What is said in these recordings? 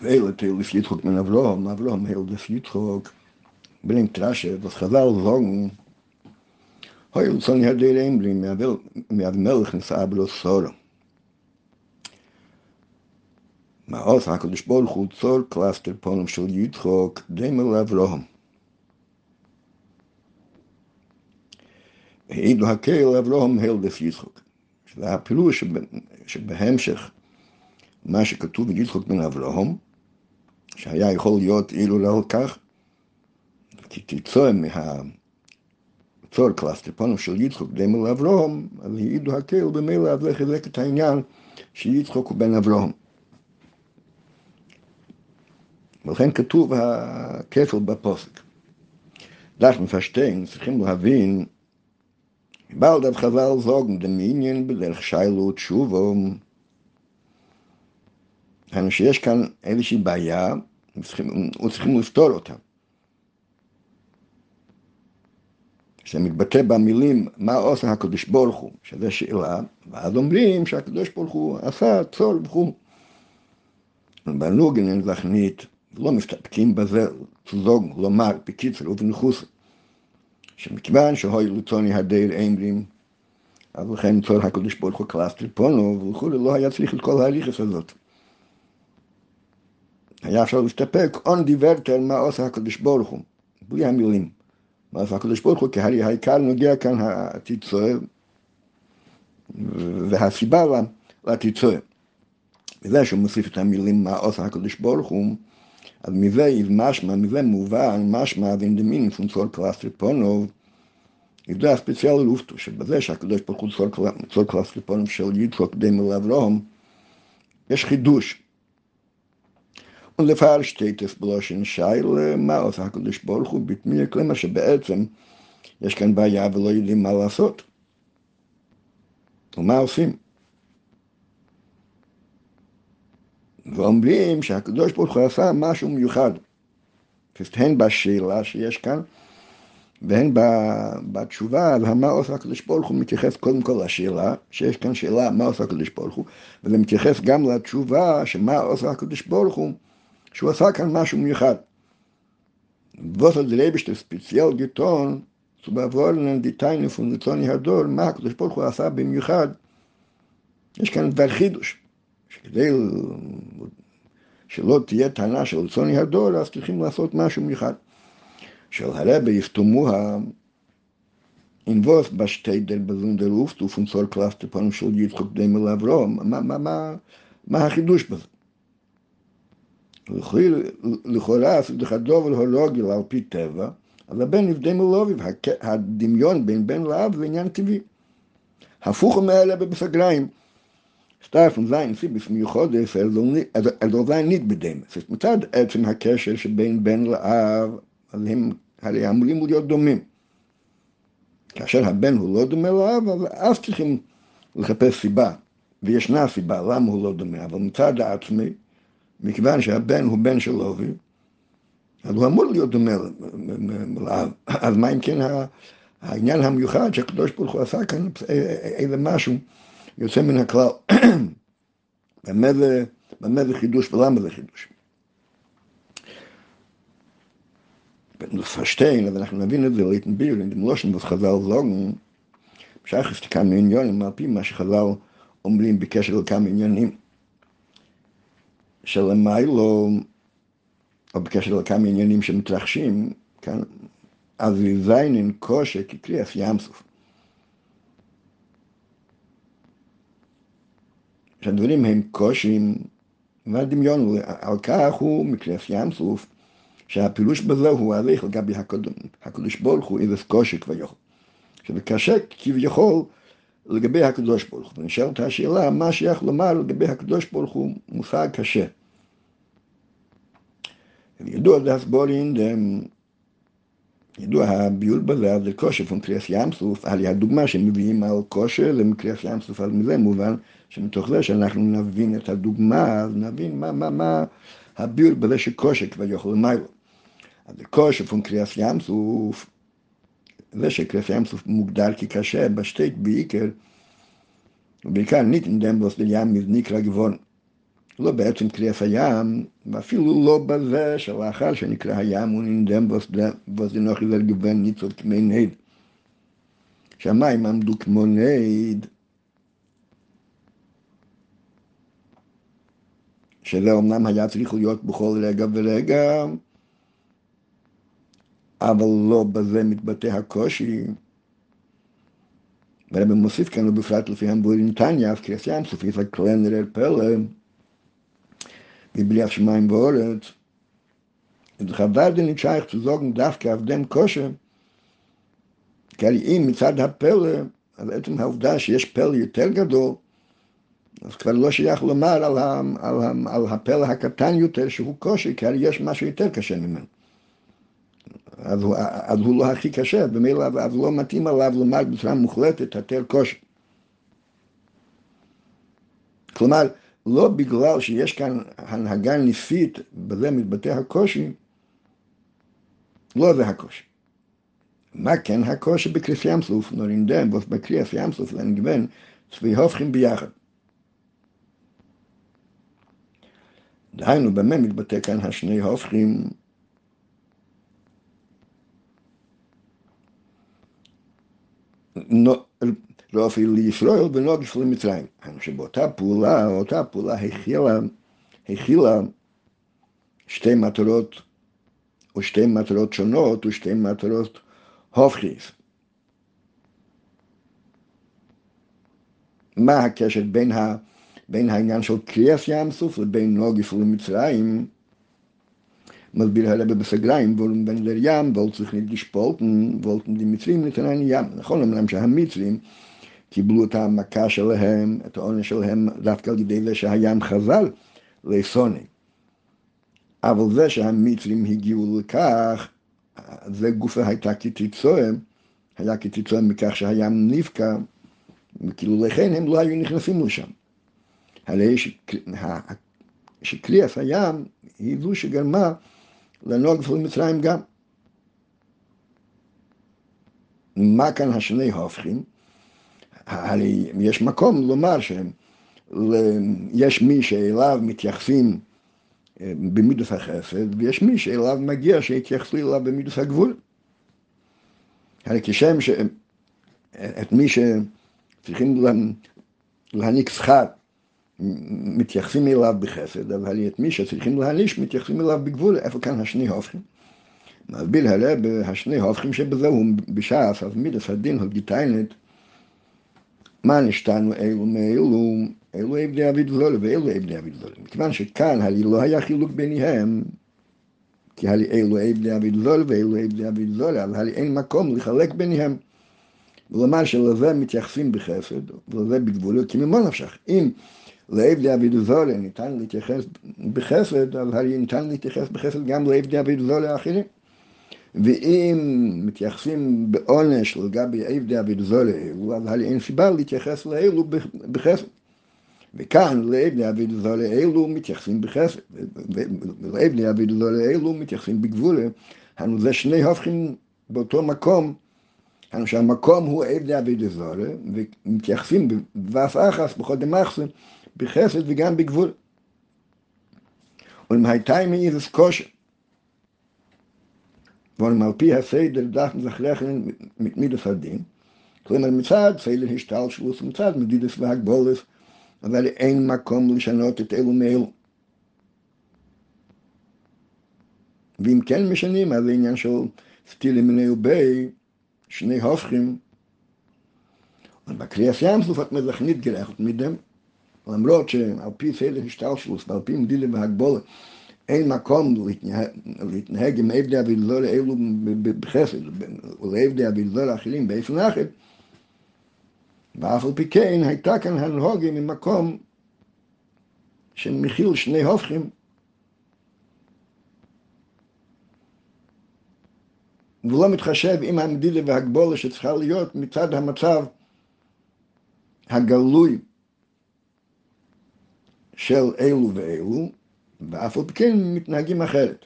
Wähle Teilus Yitzchok min Avrohom, Avrohom heil des Yitzchok, bringt Rasche, was Chazal sagen, heil son ja der Emri, mi avel, mi av melch nis abro soro. Ma aus HaKadosh Baruch Hu tzor klaster ponom shel Yitzchok, demel Avrohom. העידו הקהל אברהם הל דף יצחוק. שזה הפירוש שבהמשך מה שכתוב ביצחוק בן אברהם, שהיה יכול להיות אילו לא כך, כי תצא מהצור קלסטרפונו של יצחוק דמל אברהם, אז העידו הקהל במילא אז לחזק את העניין שיצחוק הוא בן אברהם. ולכן כתוב הכפל בפוסק. דרך מפשטיין צריכים להבין auf Chazal sagen, dem Minion בדרך שיילו ותשובו. אני שיש כאן איזושהי בעיה, וצריכים לפתור אותה. שמתבטא במילים מה עושה הקדוש ברוך הוא, שזה שאלה, ואז אומרים שהקדוש ברוך הוא עשה צור וכו'. בנוגן זכנית, לא מסתפקים בזה, צזוג, לומר, בקיצר ובנחוס. שמכיוון שהוי לצוני הדייר אמרים, אז לכן צור הקדוש ברוך הוא קלסטר פונו וכולי, לא היה צריך את כל ההליכס הזאת. היה אפשר להסתפק, און דיברתר מה עושה הקדוש ברוך הוא, בלי המילים. מה עושה הקדוש ברוך הוא, כי העיקר נוגע כאן התיצוע והסיבה לתיצוע. בזה שהוא מוסיף את המילים מה עושה הקדוש ברוך הוא, אז מזה איז משמע, מזה מובן, משמע Zor Klastriponov, ist das spezielle Luft, שבזה שהקדוש ברוך הוא צור קלסטריפונוב של יצחוק דמי לאברהם, יש חידוש. ולפער שטייטס בלושן שייל, מה עושה הקדוש ברוך הוא? בתמיר כלומר שבעצם יש כאן בעיה ולא יודעים מה לעשות. ומה עושים? ואומרים שהקדוש ברוך הוא עשה משהו מיוחד. הן בשאלה שיש כאן, והן בתשובה, ומה עושה הקדוש ברוך הוא מתייחס קודם כל לשאלה, שיש כאן שאלה מה עושה הקדוש ברוך הוא, וזה מתייחס גם לתשובה שמה עושה הקדוש ברוך הוא, שהוא עשה כאן משהו מיוחד. Was der getan, zu bewohnen die Teine von Litzoni Hador, מה הקדוש ברוך הוא עשה במיוחד, יש כאן דבר חידוש. שכדי שלא תהיה טענה של צוני הדור, אז צריכים לעשות משהו מיוחד. של אינבוס בשטיידר בזונדר אופט ופונצור קלאסטר פנו של יצחוק דמל אברום, מה, מה, מה, מה החידוש בזה? לכאורה עשית דובל הולוגל על פי טבע, אז הבן נבדי מלוביב, הדמיון בין בן לאב זה עניין טבעי. הפוך מאלה בסגריים. mir heute also sein nicht bedem es ist mit עצם הקשר שבין בן לאב אז הם הרי אמורים להיות דומים כאשר הבן הוא לא דומה לאב אז אז צריכים לחפש סיבה וישנה סיבה למה הוא לא דומה אבל מצד העצמי מכיוון שהבן הוא בן של לובי אז הוא אמור להיות דומה לאב אז מה אם כן העניין המיוחד שהקדוש ברוך הוא עשה כאן איזה משהו יוצא מן הכלל. במה זה, חידוש ולמה זה חידוש? לפשטיין, אז אנחנו נבין את זה ליתן ביר, אם לושן וחז"ל זוגן, שייך לכמה עניונים, על פי מה שחז"ל אומרים בקשר לכמה עניינים. שלמיילו, או בקשר לכמה עניינים שמתרחשים, כאן, אז זיינין קושי כקריאס ים סוף. שהדברים הם קושיים, והדמיון על כך הוא מקריאס ים סוף, שהפילוש בזה הוא הליך לגבי הקדוש ברוך הוא איזה קושי כביכול. שזה קשה כביכול לגבי הקדוש ברוך הוא. ונשאלת השאלה, מה שייך לומר לגבי הקדוש ברוך הוא מושג קשה. ידוע להסבורין, ידוע הביול בזה, זה כושר פון קריאס ים סוף, על הדוגמה שמביאים על כושר, זה מקריאס ים סוף, אז מזה מובן שמתוך זה שאנחנו נבין את הדוגמה, אז נבין מה, מה, מה הביול בזה שכושר כבר יכול למיילו. אז זה כושר פון קריאס ים סוף, זה שקריאס ים סוף מוגדר כקשה בשטייט בעיקר, ובעיקר ניתן דמבוס לים נקרא גבון. לא בעצם קריאף הים, ואפילו לא בזה שלאחר שנקרא הים הוא ננדם וזנוכי ולגוון ניצול כמי נד. שהמים עמדו כמו נד, שזה אמנם היה צריך להיות בכל רגע ורגע, אבל לא בזה מתבטא הקושי. והרבי מוסיף כאן, ובפרט לפי המבורים נתניה, קריאס ים סופית הקלנר פלא, מבלי השמיים ואורץ. את חוורדן נשייך zu sagen, דווקא auf dem כושר, כי אם מצד הפלא, אז עצם העובדה שיש פלא יותר גדול, אז כבר לא שייך לומר על, ה, על, ה, על הפלא הקטן יותר שהוא קושי, כי יש משהו יותר קשה ממנו. אז אז הוא לא הכי קשה, במילא אז לא מתאים עליו לומר בצורה מוחלטת התל קושי. כלומר, לא בגלל שיש כאן הנהגה ניסית, בזה מתבטא הקושי, לא זה הקושי. מה כן הקושי בקריס ים סוף, נורינדם, בקריס ים סוף, לנגוון, צבי הופכים ביחד. דהיינו, במה מתבטא כאן השני הופכים? לא אפילו לישראל ולא בשביל מצרים. שבאותה פעולה, אותה פעולה הכילה, הכילה שתי מטרות, או שתי מטרות שונות, או מטרות הופכיס. מה הקשר בין, ה, בין העניין של קריאס ים סוף לבין נוגף למצרים? מסביר הרבה בסגריים, וולן בן לר ים, וולט צריך לשפולטן, וולטן מצרים נתנן ים. נכון, אמנם שהמצרים קיבלו את המכה שלהם, את העונש שלהם, דווקא על ידי זה שהים חזר לסוני. אבל זה שהמצרים הגיעו לכך, זה גופה הייתה כתיצואה, היה כתיצואה מכך שהים נפקע, וכאילו לכן הם לא היו נכנסים לשם. הרי שקריאף הים היא זו שגרמה לנוע גבול מצרים גם. מה כאן השני הופכים? הרי יש מקום לומר שיש מי שאליו מתייחסים אה, במידוס החסד, ויש מי שאליו מגיע שיתייחסו אליו במידוס הגבול. הרי כשם שאת מי שצריכים להעניק שכר מתייחסים אליו בחסד, אבל את מי שצריכים להעניש מתייחסים אליו בגבול, איפה כאן השני הופכים? מסביר הרב, השני הופכים שבזהו בש"ס, אז מידס הדין הגיטיינת מה נשתנו אלו מאלו, אלו עבדי אביד זולה ואלו עבדי אביד זולה. מכיוון שכאן הרי לא היה חילוק ביניהם, כי הרי אלו עבדי אביד זולה ואלו עבדי אביד זולה, אבל הרי אין מקום לחלק ביניהם. ולומר שלזה מתייחסים בחסד, ולזה בגבולות, כי ממה נפשך? אם לעבדי אביד זולה ניתן להתייחס בחסד, אז הרי ניתן להתייחס בחסד גם לעבדי אביד זולה האחרים. ואם מתייחסים בעונש לגבי עבדי אביד זולה, אז הרי אין סיבה להתייחס לאלו בחסד. וכאן לעבדי אביד זולה אלו מתייחסים בחסד, ולעבדי אביד זולה אלו מתייחסים בגבולה. הנו זה שני הופכים באותו מקום, הנו שהמקום הוא עבדי אביד זולה, ומתייחסים בוואף אחס, בכל דמחסם, בחסד וגם בגבול. ולמי הייתה מי איזה קושי. ואולם על פי הסדר דף מזכרחן מידס הדין, כלומר מצד סדר השתלשלוס ומצד מדידס והגבולס, אבל אין מקום לשנות את אלו מאלו. ואם כן משנים, אז זה עניין של סטילי מיני ובי, שני הופכים, אבל בקריאס ים סופת מזכנית גרחת מדם, למרות שעל פי סדר השתלשלוס ועל פי מדידה והגבולת, אין מקום להתנהג עם עבדי אבידלו לאלו בחסד, ולעבדי אבידלו לאחרים באיפן אחר. ואף על פי כן הייתה כאן הנהוגה ממקום שמכיל שני הופכים. ולא מתחשב עם המדידה והגבולה שצריכה להיות מצד המצב הגלוי של אלו ואלו, ואף על כן מתנהגים אחרת.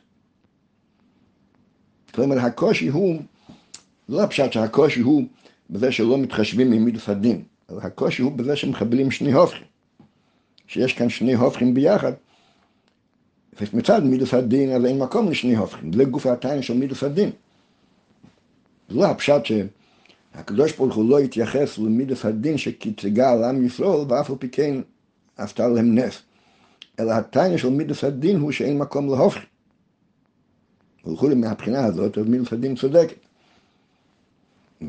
כלומר, הקושי הוא, לא הפשט שהקושי הוא בזה שלא מתחשבים מידוס הדין, אלא הקושי הוא בזה שמחבלים שני הופכים. שיש כאן שני הופכים ביחד. מצד מידוס הדין, אז אין מקום לשני הופכים, זה גוף התניא של מידוס הדין. זה לא הפשט שהקדוש ברוך הוא לא התייחס למידוס הדין שקצגה על עם ישראל, ואף על פי כן עשתה להם נס. אלא התניא של מידוס הדין הוא שאין מקום להופכים. וכולי מהבחינה הזאת, אז מידוס הדין צודקת.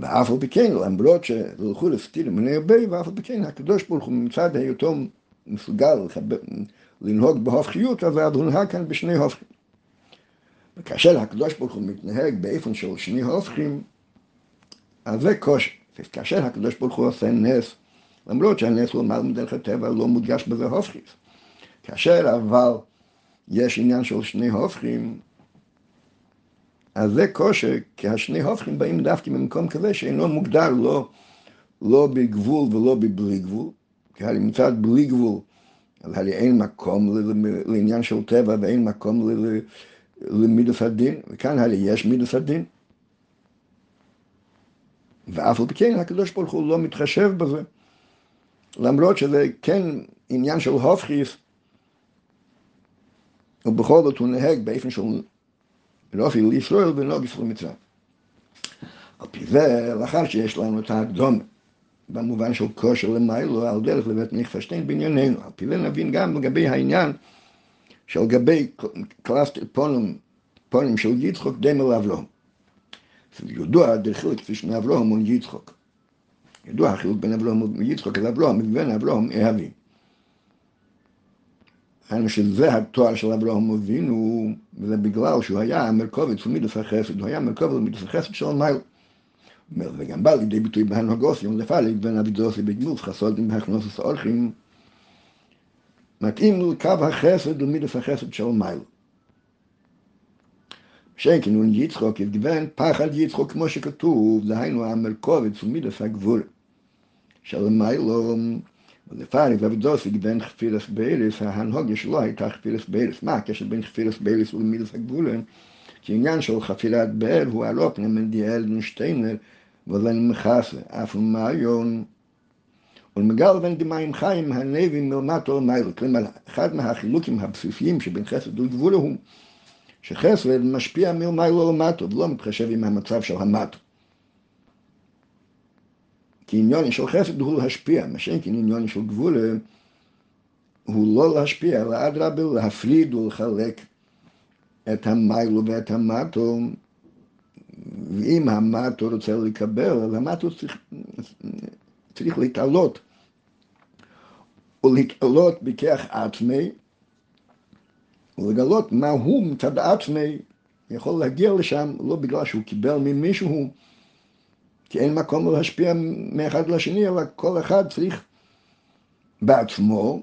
ואף על פי כן, למרות שהלכו לסתיר מני הרבה, ואף על פי כן הקדוש ברוך הוא מצד היותו מסוגל לנהוג בהופכיות, אז הונהג כאן בשני הופכים. וכאשר הקדוש ברוך הוא מתנהג באופן של שני הופכים, אז זה קושי. כאשר הקדוש ברוך הוא עושה נס, למרות שהנס הוא מעל מדרך הטבע, לא מודגש בזה הופכים. כאשר אבל יש עניין של שני הופכים, אז זה כושר, כי השני הופכים באים דווקא ממקום כזה שאינו מוגדר לא, לא בגבול ולא בבלי גבול, כי הרי מצד בלי גבול, הרי אין מקום לעניין של טבע ואין מקום למידוס הדין, וכאן הרי יש מידוס הדין. ואף על פי כן הקדוש ברוך הוא לא מתחשב בזה, למרות שזה כן עניין של הופכיס, ובכל זאת הוא נהג באופן של נופי לישראל ונוגס למצרים. על פי זה, לאחר שיש לנו את האקדום, במובן של כושר למיילו, על דרך לבית נכפשטיין בענייננו. על פי זה נבין גם לגבי העניין של גבי קלסטר פונים, פונים של יצחוק דמה לאברהם. ידוע דחילק כפי שמאברהם הוא יצחוק. ידוע החילוק בין אברהם ויצחוק, אז אברהם ובין אברהם אהבים. היינו שזה התואר של אברהם אבינו, וזה בגלל שהוא היה מרכובת של מידוס החסד, הוא היה מרכובת של מידוס החסד של מייל. וגם בא לידי ביטוי בהנהגות, יום לפליג בין אבידוסי בגמוס חסודים והכנוסס אורחים, מתאים לקו החסד ומידוס החסד של מייל. שיינקין הוא יצחוק, יתגוון פחד יצחוק כמו שכתוב, דהיינו המרכובת של מידוס הגבול של מיילום. ולפארי ואבידוסי בין חפילס בייליס, ההנהוגיה שלו הייתה חפילס בייליס. מה הקשר בין חפילס בייליס ולמידס הגבולן? כי עניין של חפילת באר הוא הלופנה מנדיאל נשטיינר ולן מחסה, אף ומעיון. ולמגל בין דמיים חיים הנבי מלמטו למעלה. כלומר, אחד מהחילוקים הבסיסיים שבין חסד וגבולה הוא שחסד משפיע מלמעלה למטו ולא מתחשב עם המצב של המטו. כי עניון של חסד הוא להשפיע, מה שאין כי עניון של גבול הוא לא להשפיע, אלא אדרבה להפריד ולחלק את המיילו ואת המטו, ואם המטו רוצה לקבל, אז המטו צריך, צריך להתעלות, ולהתעלות בכך עצמי, ולגלות מה הוא מצד עצמי יכול להגיע לשם, לא בגלל שהוא קיבל ממישהו, כי אין מקום להשפיע מאחד לשני, אלא כל אחד צריך בעצמו,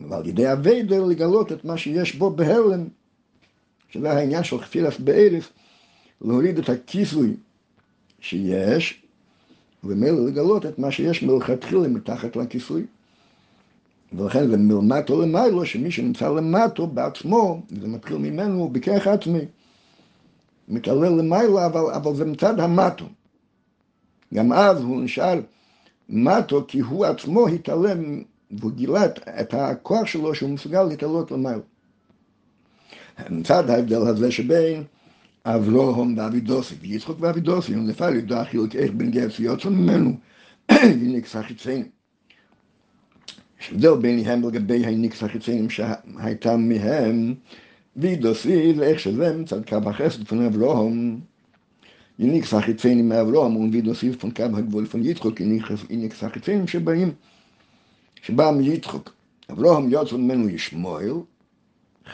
ועל ידי הווידר לגלות את מה שיש בו בהלם, שזה העניין של חפילס באלף, להוריד את הכיסוי שיש, ומילא לגלות את מה שיש מלכתחילה מתחת לכיסוי. ולכן זה מלמטו למיילו, שמי שנמצא למטו בעצמו, זה מתחיל ממנו בכרך עצמי. מתעלה למעלה, אבל, אבל זה מצד המטו. גם אז הוא נשאר מטו כי הוא עצמו התעלם והוא גילה את הכוח שלו שהוא מסוגל להתעלות למעלה. מצד ההבדל הזה שבין אברהם ואבידוסי, ויצחוק ואבידוסי, נפל ידע חילוק איך בין גרץ ויוצא ממנו, יניקס החיציינים. יש הבדל ביניהם לגבי הניקס החיציינים שהייתה מהם, וידוסי זה איך שזה מצד קו החסד לפני אברהם. Von kam hat wohl von Yitzchok in nix in nix sag ich zehn שבאים שבאים Yitzchok אברהם יוצא ממנו ישמעאל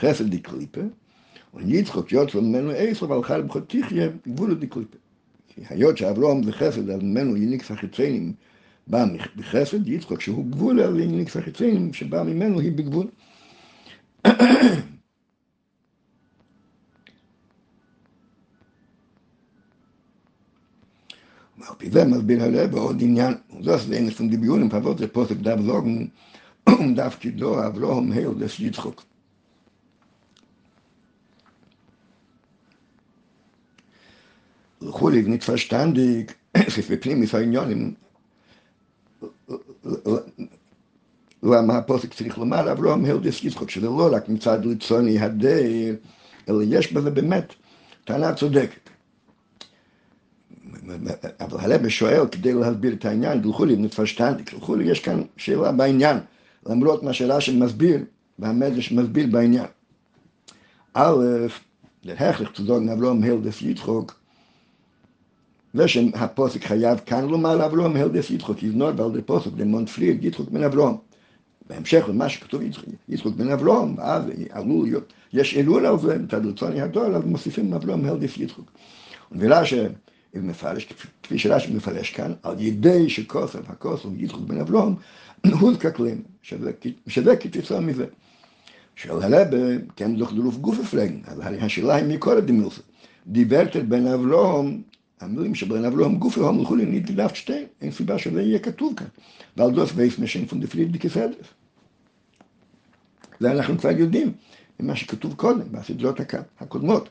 חסד די קליפה und Yitzchok יוצא ממנו עשר אבל חל בחתיכיה גבול די קליפה כי היות שאברהם זה חסד אז ממנו יניקס סך יציינים בא בחסד יצחוק שהוא גבול על יניקס סך יציינים שבא ממנו היא בגבול Auf die Wemmer bin er lebe, und in Jan, und das ist eines von den Bionen, aber der Posek darf sagen, und darf die Doa, Avraham, Heil, des Yitzchok. Chulig, nicht verstandig, es ist Pnimis Einjonen, למה הפוסק צריך לומר אברהם הלדס יצחוק, שזה לא רק מצד לצוני הדר, אלא יש בזה באמת טענה צודקת. אבל הרב שואל כדי להסביר את העניין, דלכו לי נתפשטנתי, דלכו לי יש כאן שאלה בעניין, למרות מה שאלה מסביר, והמדרש מסביר בעניין. א', להכרח צדוק אברהם הלדס יצחוק, ושהפוסק חייב כאן לומר לאברהם הלדס יצחוק, יזנור ועל דה פוסק דמונט פריד יצחוק בן אברהם. בהמשך למה שכתוב יצחוק בן אברהם, ואז עלול להיות, יש עילול על זה, מצד רצוני הדור, אז מוסיפים אברהם הלדס יצחוק. ונראה ש... מפרש, כפי שרש"י מפרש כאן, על ידי שכוסף, הכוסף יצחוק בן אברהם, הוא זקקלים, שווה כתוצאה מזה. שואל הרבה, כן דוח דרוף גוף הפלגן, אז הרי השאלה היא מכל הדמילסה. דיברתת בן אברהם, המילים שבן אברהם גוף אברהם הלכו לי נתגדף שתיים, אין סיבה שזה יהיה כתוב כאן. ועל דוס וייס משן פון דקסדף. זה אנחנו כבר יודעים, ממה שכתוב קודם, בסדרות הקודמות.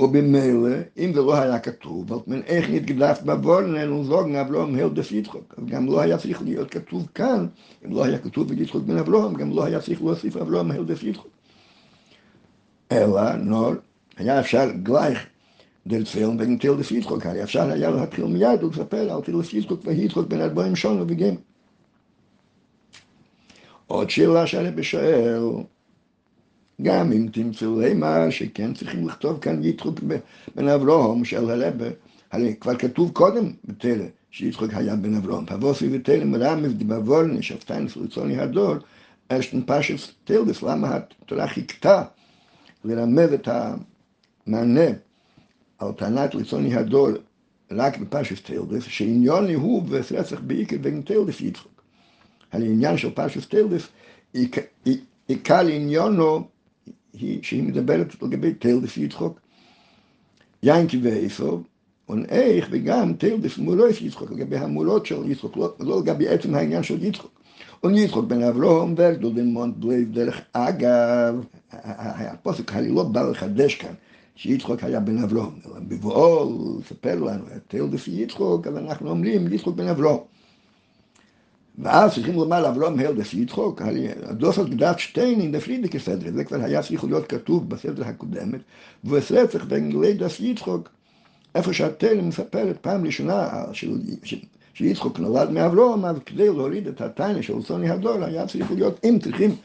ובמילא, אם זה לא היה כתוב, אבל איך נתגדף בבורנן וזוגן אברהם הלדס יצחוק, אז גם לא היה צריך להיות כתוב כאן, אם לא היה כתוב ביצחוק בן אברהם, גם לא היה צריך להוסיף אברהם הלדס יצחוק. אלא, נור, היה אפשר גלייך דל צפילן wegen תלדס יצחוק, היה אפשר היה להתחיל מיד ולספר על תלדס יצחוק ויצחוק בן ארבעים שונו וגם. עוד שאלה שהרבי שואל, גם אם תמצאו למה שכן צריכים לכתוב כאן יצחוק בן אברהם של הרבה, הרי כבר כתוב קודם בתרא שיצחוק היה בן אברהם. פבוסי ותרא מרמז דבבורני שפטיינס רצוני הדור, אשתן פשס תלדס, למה התורה חיכתה לרמז את המענה על טענת רצוני הדור רק בפשס תלדס, שעניוני הוא וסרצח בעיקר בין תלדס יצחוק. הרי עניין של פשס תלדס, עיקר עניונו היא שהיא מדברת לגבי תלדס יצחוק. יינקי ואיפה, איך וגם תלדס מולוס יצחוק, לגבי המולות של יצחוק, לא, לא לגבי עצם העניין של יצחוק. וניצחוק בן אברהם וגדול בן מונט בלייב דרך אגב, הפוסק הרי לא בא לחדש כאן. שיצחוק היה בן אברהם, אלא בבואו לספר לנו את תלדס יצחוק, אז אנחנו אומרים יצחוק בן אברהם. ואז צריכים לומר לאברהם הלדס יצחוק, הדוסות גדת שטיינין דפרידיקי סדרי, זה כבר היה צריך להיות כתוב בסדר הקודמת, וסרצח בין לידס יצחוק, איפה שהתלם מספרת פעם ראשונה שיצחוק נולד מאברהם, אז כדי להוריד את הטיינה של סוני הדור, היה צריך להיות, אם צריכים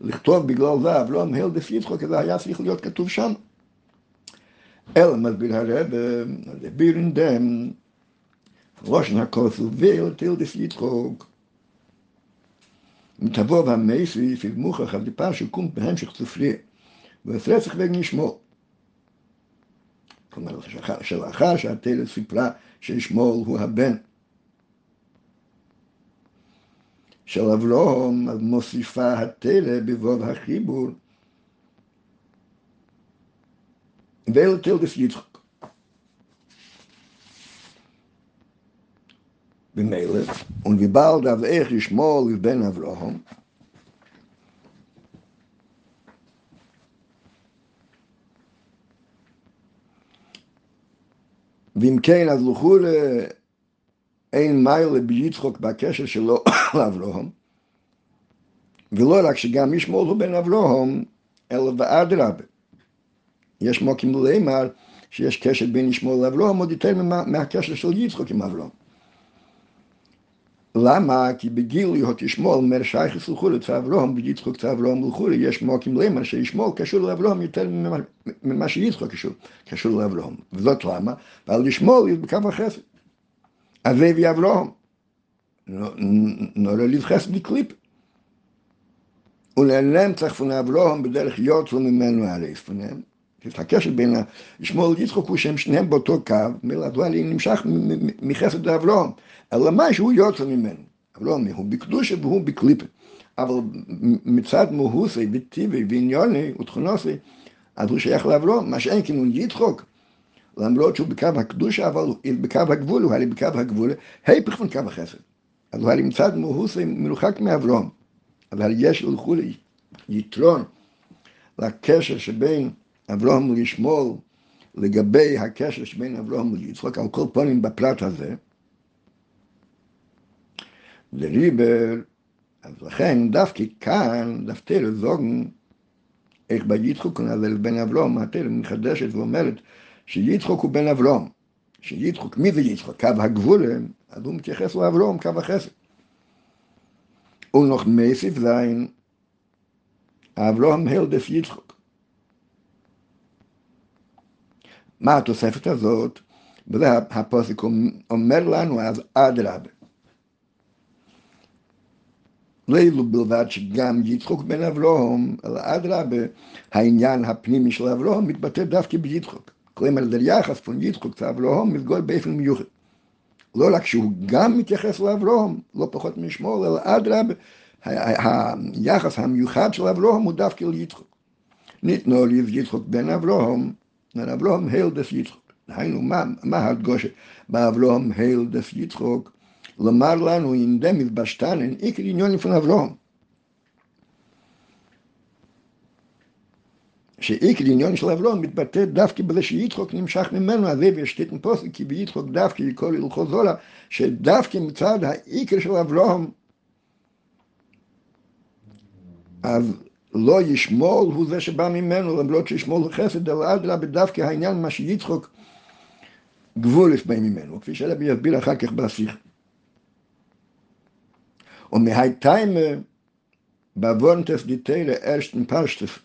לכתוב בגלל זה אברהם הלדס יצחוק, זה היה צריך להיות כתוב שם. אלא מסביר הרב, בירן דם, ראשן הכוסו ויל תלדס יצחוק. תבוא והמייסי פילמוכח על דיפה שקום בהמשך צופרי, והפרצח וגן ישמור. כלומר, שלאחר שהתלת סיפרה שישמור הוא הבן של אברהם, מוסיפה התלת בבוב החיבור ואל תלדס יצחק. Wie bald auf איך ישמול לבן אברהם, ואם כן, אז לכו אין מיילה ביצחוק בקשר שלו לאברהם, ולא רק שגם ישמול הוא בן אברהם, אלא ואדרבה. יש מוקים לאמר שיש קשר בין ישמעאל לאברהם עוד יותר מהקשר של יצחוק עם אברהם. למה? כי בגיל להיות ישמעאל אומר שייכס לחולי צאברהם ויצחוק צאברהם לחולי יש מוקים לאמר שישמעאל קשור לאברהם יותר ממה שיצחוק קשור, קשור לאברהם. וזאת למה? ועל ישמעאל יש בקו החסד. אבי ואברהם. נורא לבחס בקליפ. ולעלם צריך פון אברהם בדרך יוצא ממנו הרי פונם. הקשר בין ישמעאל ויצחוק הוא שהם שניהם באותו קו, מלאדואלי נמשך מחסד לאברהם, אלא מה שהוא יוצא ממנו. אברהם הוא בקדושה והוא בקליפה. אבל מצד מהוסי וטיבי ועניוני ותכונוסי, אז הוא שייך לאברהם, מה שאין כאילו יצחוק. למרות שהוא בקו הקדושה, אבל בקו הגבול, הוא היה בקו הגבול, היפך מקו החסד. אז הוא היה מצד מהוסי מרוחק מאברהם. אבל יש לכו יתרון לקשר שבין אברהם לשמואל לגבי הקשר שבין אברהם ליצחוק, על כל פנים בפרט הזה, לריבר אז לכן דווקא כאן, דווקא לזוגן, איך ביצחוק נזל בן אברום, התל מחדשת ואומרת שיצחוק הוא בן אברום. שיצחוק, מי זה יצחוק? קו הגבול, אז הוא מתייחס לאברום, קו החסד. ונוח מסיף זין, אברום הלדס יצחוק. מה התוספת הזאת? וזה הפוסק אומר לנו אז אדרבה. לאלו בלבד שגם יצחוק בן אברהם, אלא אדרבה, העניין הפנימי של אברהם מתבטא דווקא ביצחוק. כלומר, זה יחס בין יצחוק לאברהם מתגול באופן מיוחד. לא רק שהוא גם מתייחס לאברהם, לא פחות משמאל, אלא אדרבה, היחס המיוחד של אברהם הוא דווקא ליצחוק. ניתנו לי יצחוק בן אברהם, בן אברהם הילדס יצחוק. דהיינו, מה, מה הדגושה באברהם הילדס יצחוק? לומר לנו אם דם מתבשתנן עיקר עניונים פון אברהם. שעיקר עניון של אברהם מתבטא דווקא בזה שיצחוק נמשך ממנו, אז זה וישתיתן פוסק, כי ביצחוק דווקא יקול הלכות זולה, שדווקא מצד העיקר של אברהם, אז לא ישמול הוא זה שבא ממנו, למרות שישמול הוא חסד, אלא אדרבה דווקא העניין מה שיצחוק גבול לפני ממנו, כפי שרבי יסביר אחר כך die Teile ersten Parshef,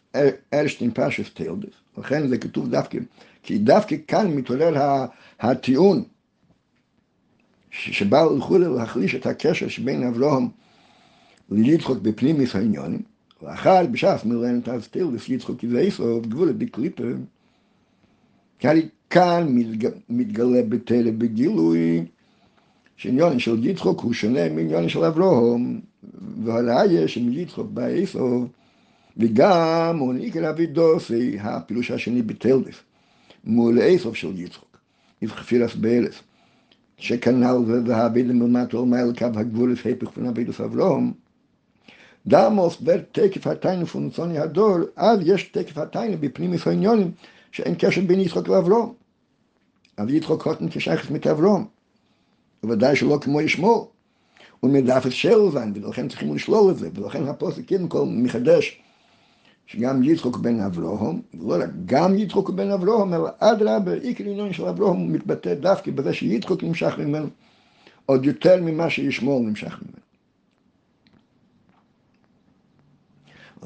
ersten Parshef Teildes. לכן זה כתוב דווקא, כי דווקא כאן מתעורר הטיעון שבא לחולל להחליש את הקשר שבין אברהם ליצחוק בפנימיס העניונים, לאחר בש"ס מילנת אז תילדס יצחוק יזייסוב גבול דקליפה, כי כאן מתגלה בתלה בגילוי שעניון של יצחוק הוא שונה מעניון של אברהם, והראיה של יצחוק באיסוב, וגם הוא נקרא אבידוסי, הפירוש השני בתלדף, מול איסוב של יצחוק, יבחפירס באלף, שכנ"ל והאבידם מלמטו מעל קו הגבול הפך פון אבידוס אברהם, דמוס בר תקף התיינו פון צוני הדור, אז יש תקף התיינו בפנימיס העניונים, שאין קשר בין יצחוק לאברהם. אז יצחוק הוטן כשייכת מתאברהם. בוודאי שלא כמו ישמור. ומדף את של זין, ולכן צריכים לשלול את זה, ולכן הפוסק קודם כל מחדש שגם יצחוק בן אברהם, ולא רק גם יצחוק בן אברהם, אלא אדרבה, עיקר עניין של אברהם מתבטא דווקא בזה שיצחוק נמשך ממנו, עוד יותר ממה שישמור נמשך ממנו.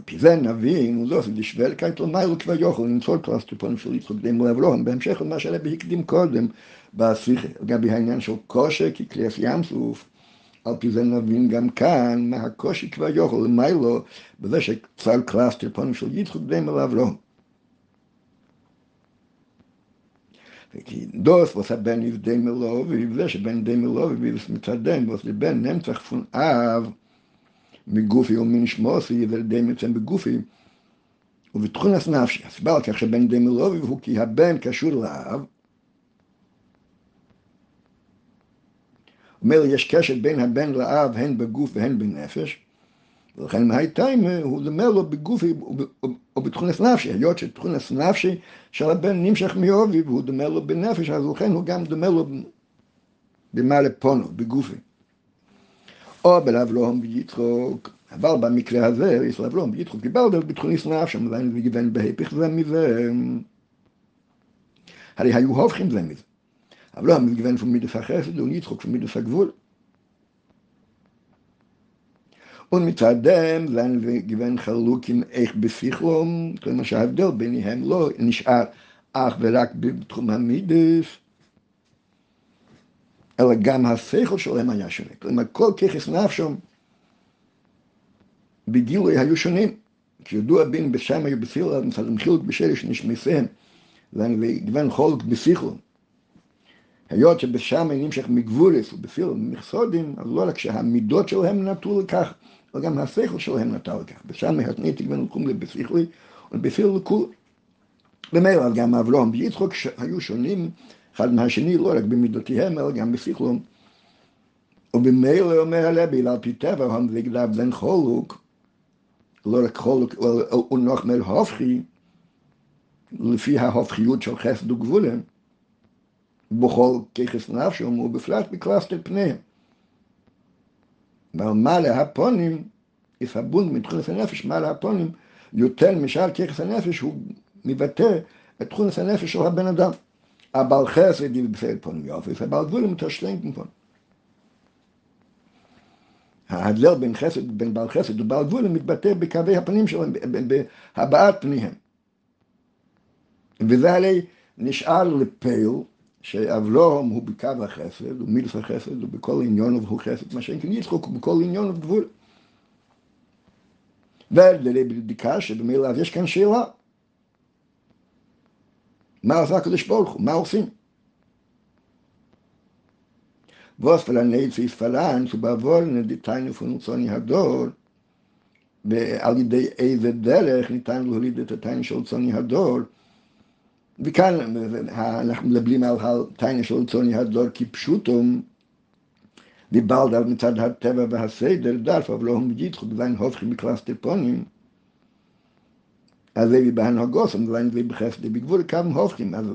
פי זה נבין, זה דשבל כעת למיילו כבר יוכל למצוא קלאס טיפונים של יצחוק בן אברהם, בהמשך למה שהרבי הקדים קודם, בשיחה, לגבי העניין של קושי ככלי ים סוף, על פי זה נבין גם כאן מה הקושי כבר יוכל למיילו, בזה שקצר קלאס טיפונים של יצחוק בן אברהם. וכי דוס הבן ist dem Elovi, וזה שבן דם אלובי, ויבס מצדם, was לבן נמצח פון אב, מגופי ומן שמוסי, ולדם יוצא בגופי, ובתכונס נפשי. הסיבה כך שבן דם אלובי הוא כי הבן קשור לאב, אומר, יש קשר בין הבן לאב הן בגוף והן בנפש, ולכן מהייטיימה הוא דומה לו בגופי או בתכונס נפשי, היות שתכונס נפשי של הבן נמשך מאובי והוא דומה לו בנפש, אז לכן הוא גם דומה לו במה לפונו, בגופי. או בלבלום ויצחוק, אבל במקרה הזה, יש לבלום ויצחוק קיבל בתכונס נפשי, מזיין וגיוון בהיפך זה מזה. הרי היו הופכים זה מזה. אבל לא המתגוון von מידס החסד und יצחוק von מידס הגבול. ומצדם זן וגוון חלוקים איך בשיחלום, כלומר שההבדל ביניהם לא נשאר אך ורק בתחום המידס, אלא גם השכל שלהם היה שונה. כלומר, כל ככס נפשם בגילוי היו שונים. כידוע בין בשם היו בסילה, מצד חילוק בשרש נשמסיהם, וגוון חולק בשיחלום. היות שבשם נמשך מגבולס ובפילו מכסודים, אז לא רק שהמידות שלהם נטו לכך, אלא גם השכל שלהם נטה לכך. בשם התניתי ונלקום לבשכלי ובפילו לכול. במילא גם אברהם ויצחוק היו שונים אחד מהשני, לא רק במידותיהם, אלא גם בשכלום. ובמילא אומר הרבי, על פי טבע, זגדב בן חולוק, לא רק חולוק, הוא נוחמר הופכי, לפי ההופכיות של חסד וגבולם. בכל ככס נפשם ובפלט בקלסטר פניהם. ועל מעלה הפונים יפבון מתכונס הנפש, מעל הפונים, יותר משאר ככס הנפש, הוא מבטא את תכונס הנפש של הבן אדם. הבעל חסד יבפל פונים יופי, והבעל גבול מתשלם פונים. ההדלל בין חסד, בין בעל חסד ובעל גבול מתבטא בקווי הפנים שלהם, בהבעת פניהם. וזה הרי נשאר לפייל שאבלום הוא בקו החסד, הוא מילס החסד, הוא בכל עניון והוא חסד, מה שאין כן יצחוק הוא בכל עניון וגבול. ולבדיקה שבמילא אז יש כאן שאלה. מה עושה הקדוש ברוך הוא? מה עושים? ווס פלנצי פלנץ ובעוול נדיתיינו פונצוני הדור ועל ידי איזה דרך ניתן להוליד את הטיין של צוני הדור וכאן אנחנו מדברים על הטיין של צוני הדור כפשוטום דיברנו מצד הטבע והסדר דף אבל לא ידחו דביין הופכים בקלאס אז זה בהנהגוסם דביין זה בחסדי בגבול כמה הופכים אז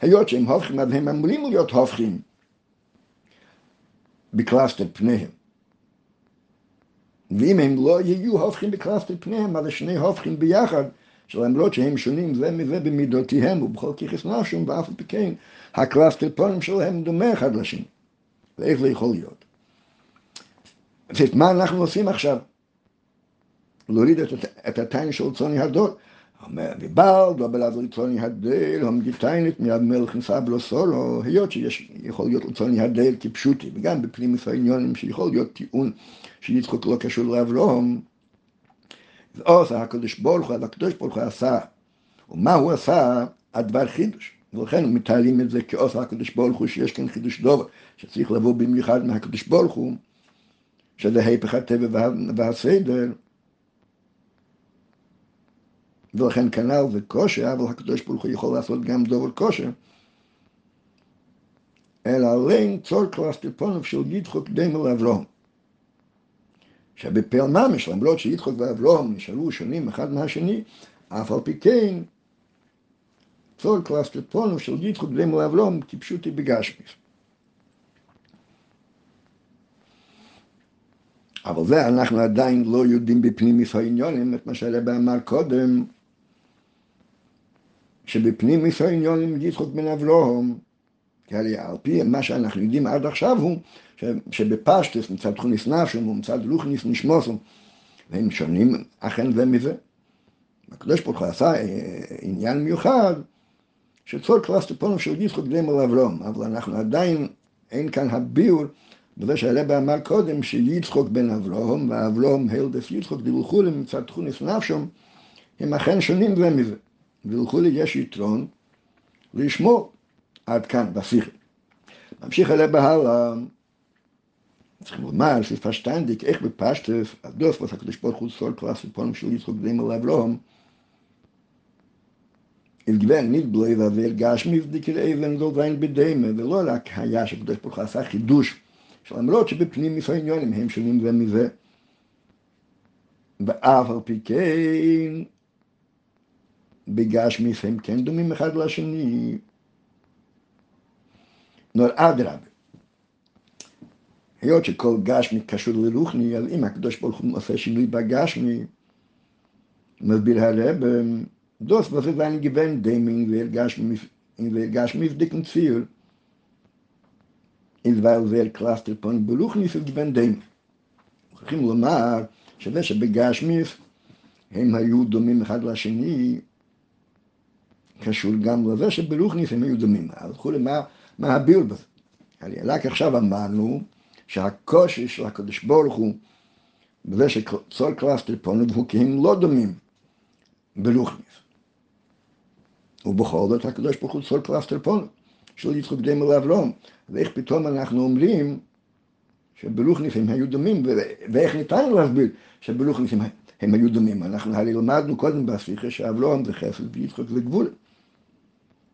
היות שהם הופכים אז הם אמורים להיות הופכים בקלסתר פניהם. ואם הם לא יהיו הופכים בקלסתר פניהם, אז שני הופכים ביחד, שלמרות שהם שונים זה מזה במידותיהם ובכל כוחות נפשם, ואף על פי כן הקלסתר פנים שלהם דומה אחד לשני. ואיך זה יכול להיות? מה אנחנו עושים עכשיו? להוריד את, את הטענה של ליצני הדור. דובל אז רצוני הדל, המגיטיינית מיד מלך נסע בלו סולו, היות שיש, יכול להיות רצוני הדל כפשוטי, וגם בפנימיס העניונים שיכול להיות טיעון שיצחוק לא קשור לאברום. ועושה הקדוש ברוך הוא, הקדוש ברוך הוא עשה, ומה הוא עשה? הדבר חידוש. ולכן מתארים את זה כעושה הקדוש ברוך הוא, שיש כאן חידוש דובר, שצריך לבוא במיוחד מהקדוש ברוך הוא, שזה היפך הטבע והסדר. ולכן כנ"ל זה קשה, אבל הקדוש ברוך הוא יכול לעשות גם דבר קשה. אלא לכן צר קלסתר פניו של יצחק דומה לאברהם. שבפועל ממש, למרות שיצחק ואברהם נשארו שונים אחד מהשני, אף על פי כן, צר קלסתר פניו של יצחק דומה לאברהם כפשוטו בגשמיות. אבל זה אנחנו עדיין לא יודעים בפנימיס העניונים, את מה שהרבא אמר קודם, שבפנים יש העניונים יצחוק בן אברהם, כי על פי מה שאנחנו יודעים עד עכשיו הוא שבפשטס מצד תכוניס נפשם ומצד לוכניס נשמוסם, והם שונים אכן זה מזה. הקדוש ברוך הוא עשה אה, עניין מיוחד שצור קלאס טיפונו של יצחוק בן אברהם, אבל אנחנו עדיין, אין כאן הביאור בזה שהרבא אמר קודם שיצחוק בן אברהם ואברהם הלדס יצחוק דילכו מצד תכוניס נפשם, הם אכן שונים זה מזה. ולכולי יש יתרון לשמור עד כאן בשיחה. ממשיך אלה בהלאה, צריכים לומר שפשטנדיק איך בפשטף, הדוס was הקדוש ברוך הוא סול קלאס ופונים של יצחוק דם אל אברהם, אל גוון נתבלוי ועבר גשמי ודקר אבן לא ואין בדמה, ולא רק היה שהקדוש ברוך הוא עשה חידוש, שלמרות שבפנים מפעניונים הם שונים זה מזה, ואף על פי כן בגשמיס הם כן דומים אחד לשני. נור אדרב, היות שכל גשמי קשור לרוחני, אז אם הקדוש ברוך הוא עושה שינוי בגשמי, מסביר הרב, דוס וזה זין גוון דיימינג והרגש מבדיקן ציור, איז weil wer קלאסטר פון ברוחניס ist גוון דיימינג. צריכים לומר שווה שבגשמיס הם היו דומים אחד לשני, קשור גם לזה שברוכניס הם היו דומים. הלכו למה מה בזה. רק עכשיו אמרנו שהקושי של הקדוש ברוך הוא בזה שצר קלסתר פניו הוא כי הם לא דומים ברוחניות. ובכל זאת הקדוש ברוך הוא צר קלסתר פניו של יצחק דומה לאברהם. ואיך פתאום אנחנו אומרים שברוחניות הם היו דומים, ואיך ניתן להסביר שברוחניות הם, היו דומים. אנחנו הרי למדנו קודם בשיחה שאברהם זה חסד ויצחק זה גבורה.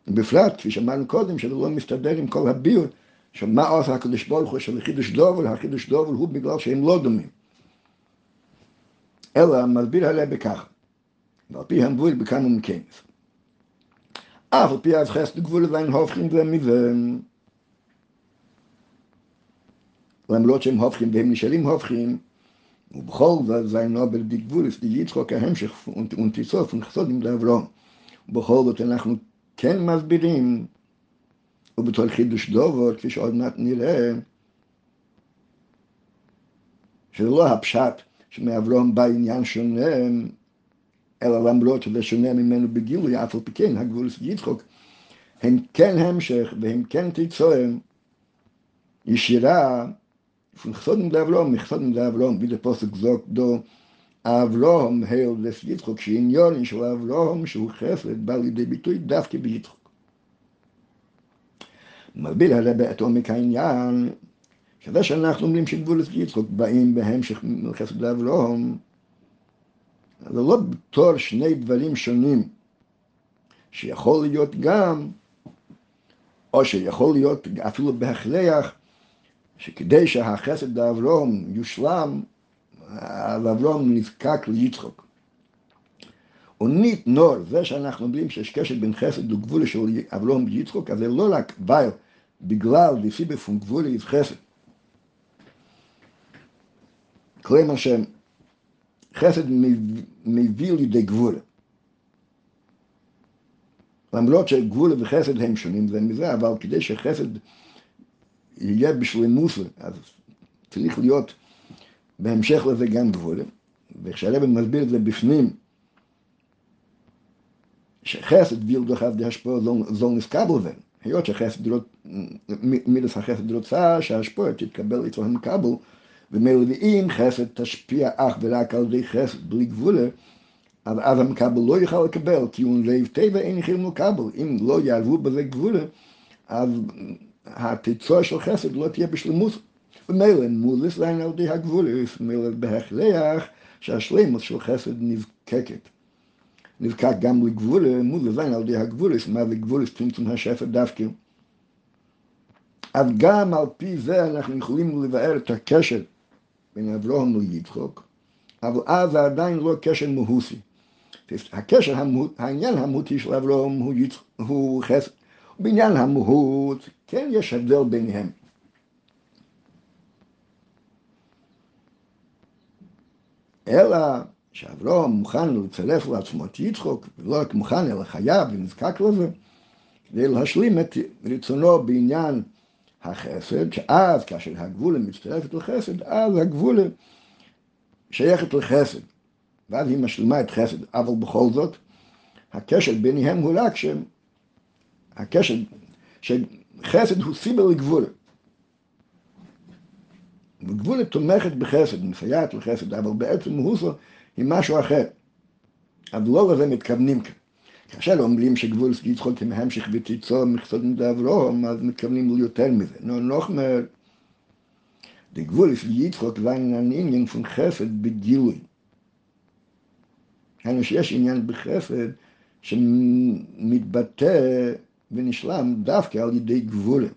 בפרט, כפי שאמרנו קודם, שזה לא מסתדר עם כל הביאור, שמה עושה הקדוש ברוך הוא של חידוש דובל, החידוש דובל הוא בגלל שהם לא דומים. אלא מסביר עליה בכך, ועל פי המבול בכמה מכנס. אף על פי אז חסד גבול ואין הופכים ומזה, למרות שהם הופכים והם נשארים הופכים, ובכל זאת זה נובל די גבולס, די יצחוק ההמשך ונטיסוף ונחסודים לאברום. ובכל זאת אנחנו כן מסבירים, ובתור חידוש דובר, כפי שעוד מעט נראה, שזה לא הפשט שמאברום בא עניין שונה, אלא למרות שזה שונה ממנו בגילוי, אף על פי כן הגבולס יצחוק, הם כן המשך והם כן תיצורים ישירה von Chsodim der Avrom, mit Chsodim der Avrom, wie heil des Yitzchok, שעניון של אברום, שהוא חסד, בא לידי ביטוי דווקא ביצחוק. מלביל הרי עומק העניין, שזה שאנחנו אומרים שגבולת יצחוק באים בהמשך מחסד לאברום, זה לא בתור שני דברים שונים, שיכול להיות גם, או שיכול להיות אפילו בהכרח, שכדי שהחסד לאברום יושלם, אברום נזקק ליצחוק. אונית נור, זה שאנחנו אומרים שיש קשר בין חסד וגבול של אברום ויצחוק, אז זה לא רק וייל, בגלל דסיבה פון גבול איז חסד. כלומר שחסד מביא לידי גבול. למרות שגבול וחסד הם שונים זה מזה, אבל כדי שחסד יהיה בשלמות, אז צריך להיות בהמשך לזה גם גבול. וכשהרבן מסביר את זה בפנים, שחסד וילדו חסד השפוע זול נפקבל זה. היות שחסד מידס החסד רוצה שההשפוע תתקבל אצלו המקבל, ומילא חסד תשפיע אך ורק על ידי חסד בלי גבולה, אז אז המקבל לא יוכל לקבל, כי הוא לב טבע אין יכולים לקבל. אם לא יערבו בזה גבולה, אז התיצור של חסד לא תהיה בשלמות. ומילא מולס לעין על ידי הגבולס, ומילא בהכרח שהשלמות של חסד נזקקת. נזקק גם לגבולה, מולס לעין על ידי הגבולס, מה זה גבולס צמצום השפע דווקא. אז גם על פי זה אנחנו יכולים לבאר את הקשר בין אברהם ליצחוק, אבל אז זה עדיין לא קשר מהוסי. הקשר, העניין המהותי של אברהם הוא, הוא חסד. בעניין המהות, כן יש הבדל ביניהם. אלא שאברהם מוכן לצרף לעצמו את יצחוק, ולא רק מוכן אלא חייב ונזקק לזה, כדי להשלים את רצונו בעניין החסד, שאז כאשר הגבולה מצטרפת לחסד, אז הגבולה שייכת לחסד, ואז היא משלימה את חסד, אבל בכל זאת, הקשר ביניהם הוא רק שהם הקשר, שחסד הוא סיבה לגבולה. וגבולה תומכת בחסד, מסייעת לחסד, אבל בעצם מהוסו היא משהו אחר. אז לא לזה מתכוונים כאן. כאשר אומרים שגבול יצחוק הם המשך ותיצור מכסות מדי אברהם, אז מתכוונים ליותר מזה. נו, נוחמר, דגבול יצחוק ואין עניין פון חסד בגילוי. היינו שיש עניין בחסד שמתבטא ונשלם דווקא על ידי גבולה.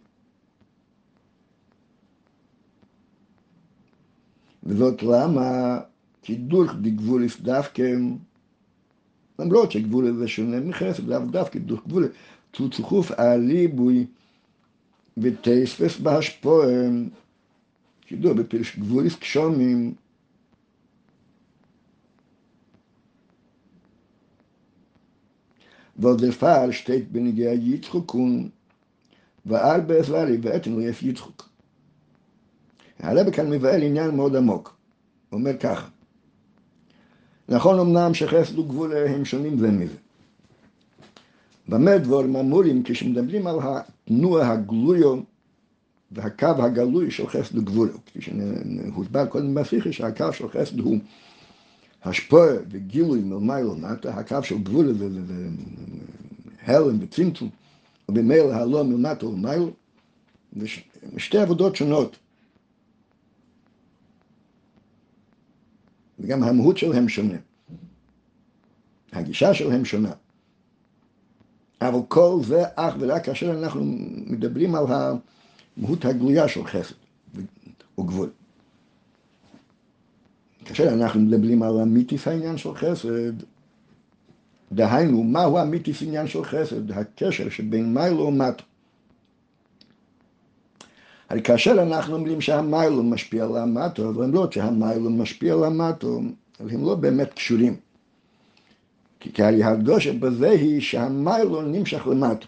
וזאת למה כי דורך דגבולס דווקא, למרות שגבולה זה שונה מחסד, אבל דווקא דורך גבולה, צוצחוף הריבוי ותספס בהשפועם, כידוע בפרש גבולס קשומים, bin ich ja Yitzchuk und ועל בעזרי ואתן לו יש יצחוק. הרב כאן מבאר עניין מאוד עמוק. הוא אומר ככה, נכון אמנם שחסד וגבול הם שונים זה מזה. במה דבורים אמורים כשמדברים על התנועה הגלויו והקו הגלוי של חסד וגבול, כפי שהוסבר קודם בשיחה שהקו של חסד הוא השפוע וגילוי מלמעלה למטה, הקו של גבול זה, זה, זה הלם וצמצום, ובמילא הלא מלמטה ולמעלה, זה שתי עבודות שונות. וגם המהות שלהם שונה. הגישה שלהם שונה. אבל כל זה אך ורק כאשר אנחנו מדברים על המהות הגלויה של חסד וגבול. כאשר אנחנו מדברים על המיתיס העניין של חסד, דהיינו, מהו המיתיס עניין של חסד? הקשר שבין מיילו ומטו. הרי כאשר אנחנו אומרים שהמיילו משפיע על המטו, אבל למרות שהמיילו משפיע על המטו, הם לא באמת קשורים. כי הרי הדושה בזה היא שהמיילו נמשך למטו.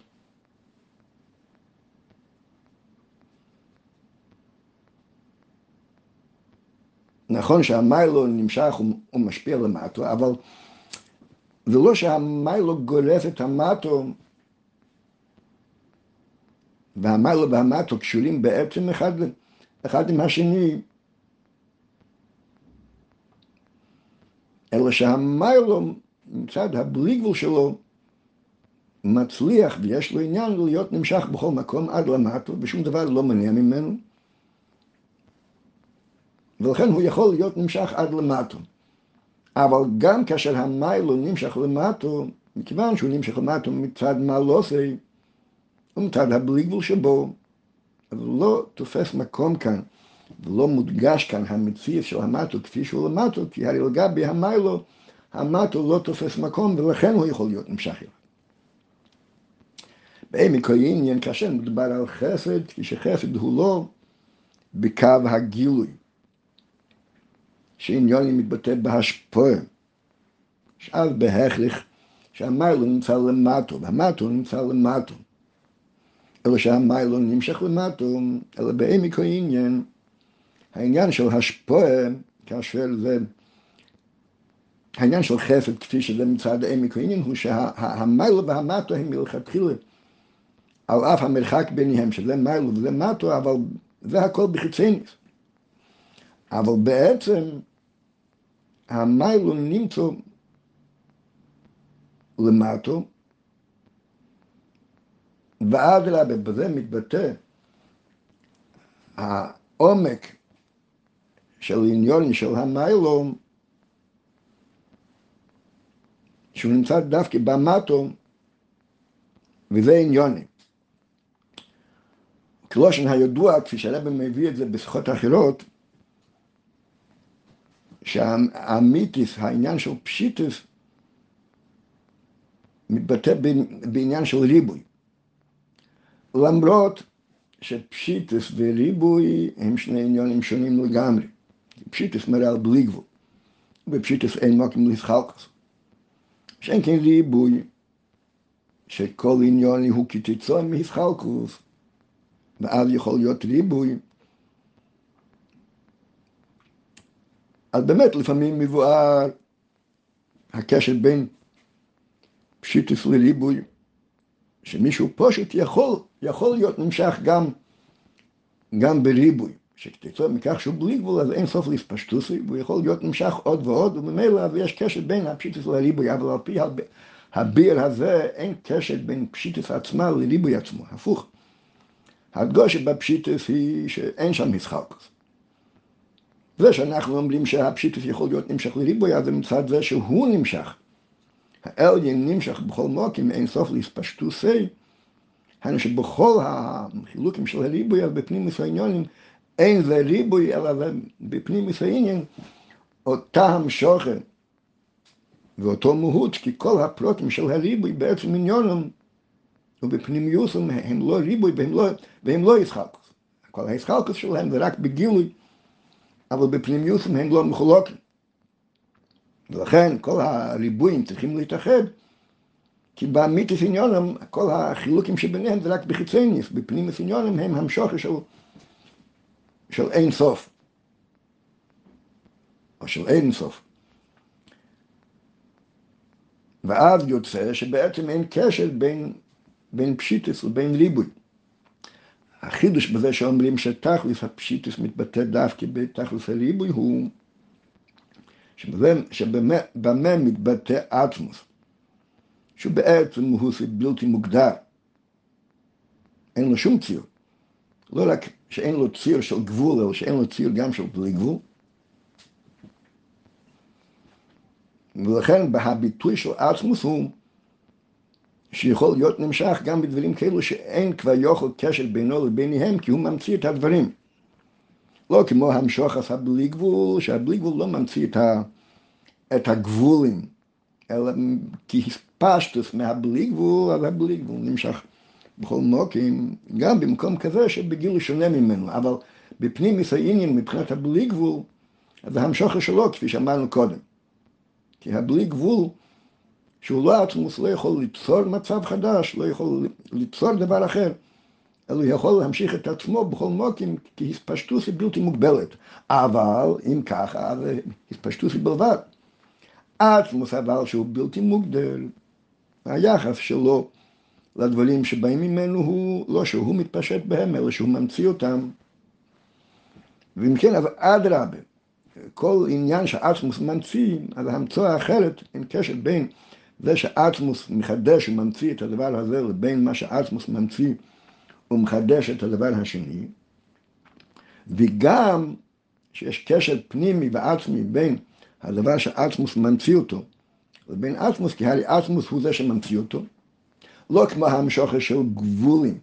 נכון שהמיילו נמשך ומשפיע למטו, אבל זה לא שהמיילו גורף את המטו והמיילו והמטו קשורים בעצם אחד, אחד עם השני, אלא שהמיילו מצד הבלי גבול שלו מצליח ויש לו עניין להיות נמשך בכל מקום עד למטו ושום דבר לא מניע ממנו ולכן הוא יכול להיות נמשך עד למטו. אבל גם כאשר המיילו נמשך למטו, מכיוון שהוא נמשך למטו מצד מעלוסי, ומצד הבלי גבול שבו, הוא לא תופס מקום כאן, ולא מודגש כאן המציאות של המטו כפי שהוא למטו, כי הרי לגבי המיילו, המטו לא תופס מקום, ולכן הוא יכול להיות נמשך אליו. בעמק העניין, כאשר מדובר על חסד, כשחסד הוא לא בקו הגילוי. שעניון מתבטא בהשפועה. שאל בהכרח שהמיילו נמצא למטו, והמטו נמצא למטו. אלא שהמיילו נמשך למטו, אלא בעמק העניין, העניין של השפועה, כאשר זה, העניין של חפת, כפי שזה מצד עמק העניין, הוא שהמיילו והמטו הם מלכתחילה, על אף המרחק ביניהם, שזה מיילו וזה מטו, אבל זה הכל בחיצייניס. אבל בעצם המיילו נמצא למטו, ואדרבה, בזה מתבטא העומק של עניון של המיילו, שהוא נמצא דווקא במטו, וזה עניוני. כלושן הידוע, כפי שהרבא מביא את זה בשיחות אחרות, שהאמיתיס, העניין של פשיטוס, מתבטא בעניין של ריבוי. למרות שפשיטוס וריבוי הם שני עניונים שונים לגמרי. פשיטוס מראה על בלי גבול, ובפשיטוס אין מוקים לסחלקוס. שאין כן ריבוי, שכל עניון הוא כתיצור מהסחלקוס, ואז יכול להיות ריבוי. אז באמת לפעמים מבואר הקשר בין פשיטוס לריבוי, שמישהו פושט יכול, יכול להיות נמשך גם, גם בריבוי, שכתוצאה מכך שהוא בלי גבול אז אין סוף להספשטוסי, והוא יכול להיות נמשך עוד ועוד, וממילא יש קשר בין הפשיטוס לריבוי, אבל על פי הביר הזה אין קשר בין פשיטוס עצמה לריבוי עצמו, הפוך. הדגושה בפשיטוס היא שאין שם משחק. זה שאנחנו אומרים שהפשיטוס יכול להיות נמשך לריבוי, אז זה מצד זה שהוא נמשך. האליין נמשך בכל מוקים אין סוף להספשטוסי, היינו שבכל החילוקים של הריבוי, בפנים העניונים אין זה ריבוי, אלא בפנים העניין, אותה המשוכן ואותו מהות, כי כל הפרוטים של הריבוי בעצם עניונים ובפנימיוסם הם לא ריבוי והם לא, והם לא ישחקוס. כל הישחקוס שלהם זה רק בגילוי אבל בפנימיוסם הם לא מחולקים. ולכן כל הריבועים צריכים להתאחד, כי באמיתיס עניונם, כל החילוקים שביניהם זה רק בחיצניס, בפנימיס עניונם הם המשוכר של, של אין סוף, או של אין סוף. ואז יוצא שבעצם אין קשר בין, בין פשיטס ובין ריבוי. החידוש בזה שאומרים שתכלס הפשיטוס מתבטא דווקא בתכלס הריבוי הוא שבמה מתבטא עצמוס, שהוא בעצם הוא בלתי מוגדר, אין לו שום ציר, לא רק שאין לו ציר של גבול, אלא שאין לו ציר גם של בלי גבול. ולכן בהביטוי של עצמוס הוא שיכול להיות נמשך גם בדברים כאלו שאין כבר יוכל קשר בינו לביניהם, כי הוא ממציא את הדברים. לא כמו המשוך עשה בלי גבול, שהבלי גבול לא ממציא את, ה, את הגבולים, אלא כי הספשטוס מהבלי גבול, אז הבלי גבול נמשך בכל מוקים, גם במקום כזה שבגיל שונה ממנו, אבל בפנים מסיינים מבחינת הבלי גבול, אז המשוכר שלו, כפי שאמרנו קודם. כי הבלי גבול, שהוא לא עצמוס, לא יכול ליצור מצב חדש, לא יכול ליצור דבר אחר, הוא יכול להמשיך את עצמו בכל מוקים, כי הספשטות היא בלתי מוגבלת. אבל, אם ככה, אז הספשטות היא בלבד. עצמוס אבל שהוא בלתי מוגדל, היחס שלו לדברים שבאים ממנו הוא לא שהוא מתפשט בהם, אלא שהוא ממציא אותם. ואם כן, אבל אדרבה, כל עניין שאצמוס ממציא, אז ההמצאה האחרת, אין קשר בין זה שאצמוס מחדש וממציא את הדבר הזה לבין מה שאצמוס ממציא ומחדש את הדבר השני, וגם שיש קשר פנימי ועצמי בין הדבר שאצמוס ממציא אותו לבין עצמוס, כי הרי עצמוס הוא זה שממציא אותו, לא כמו המשוכר של גבולים.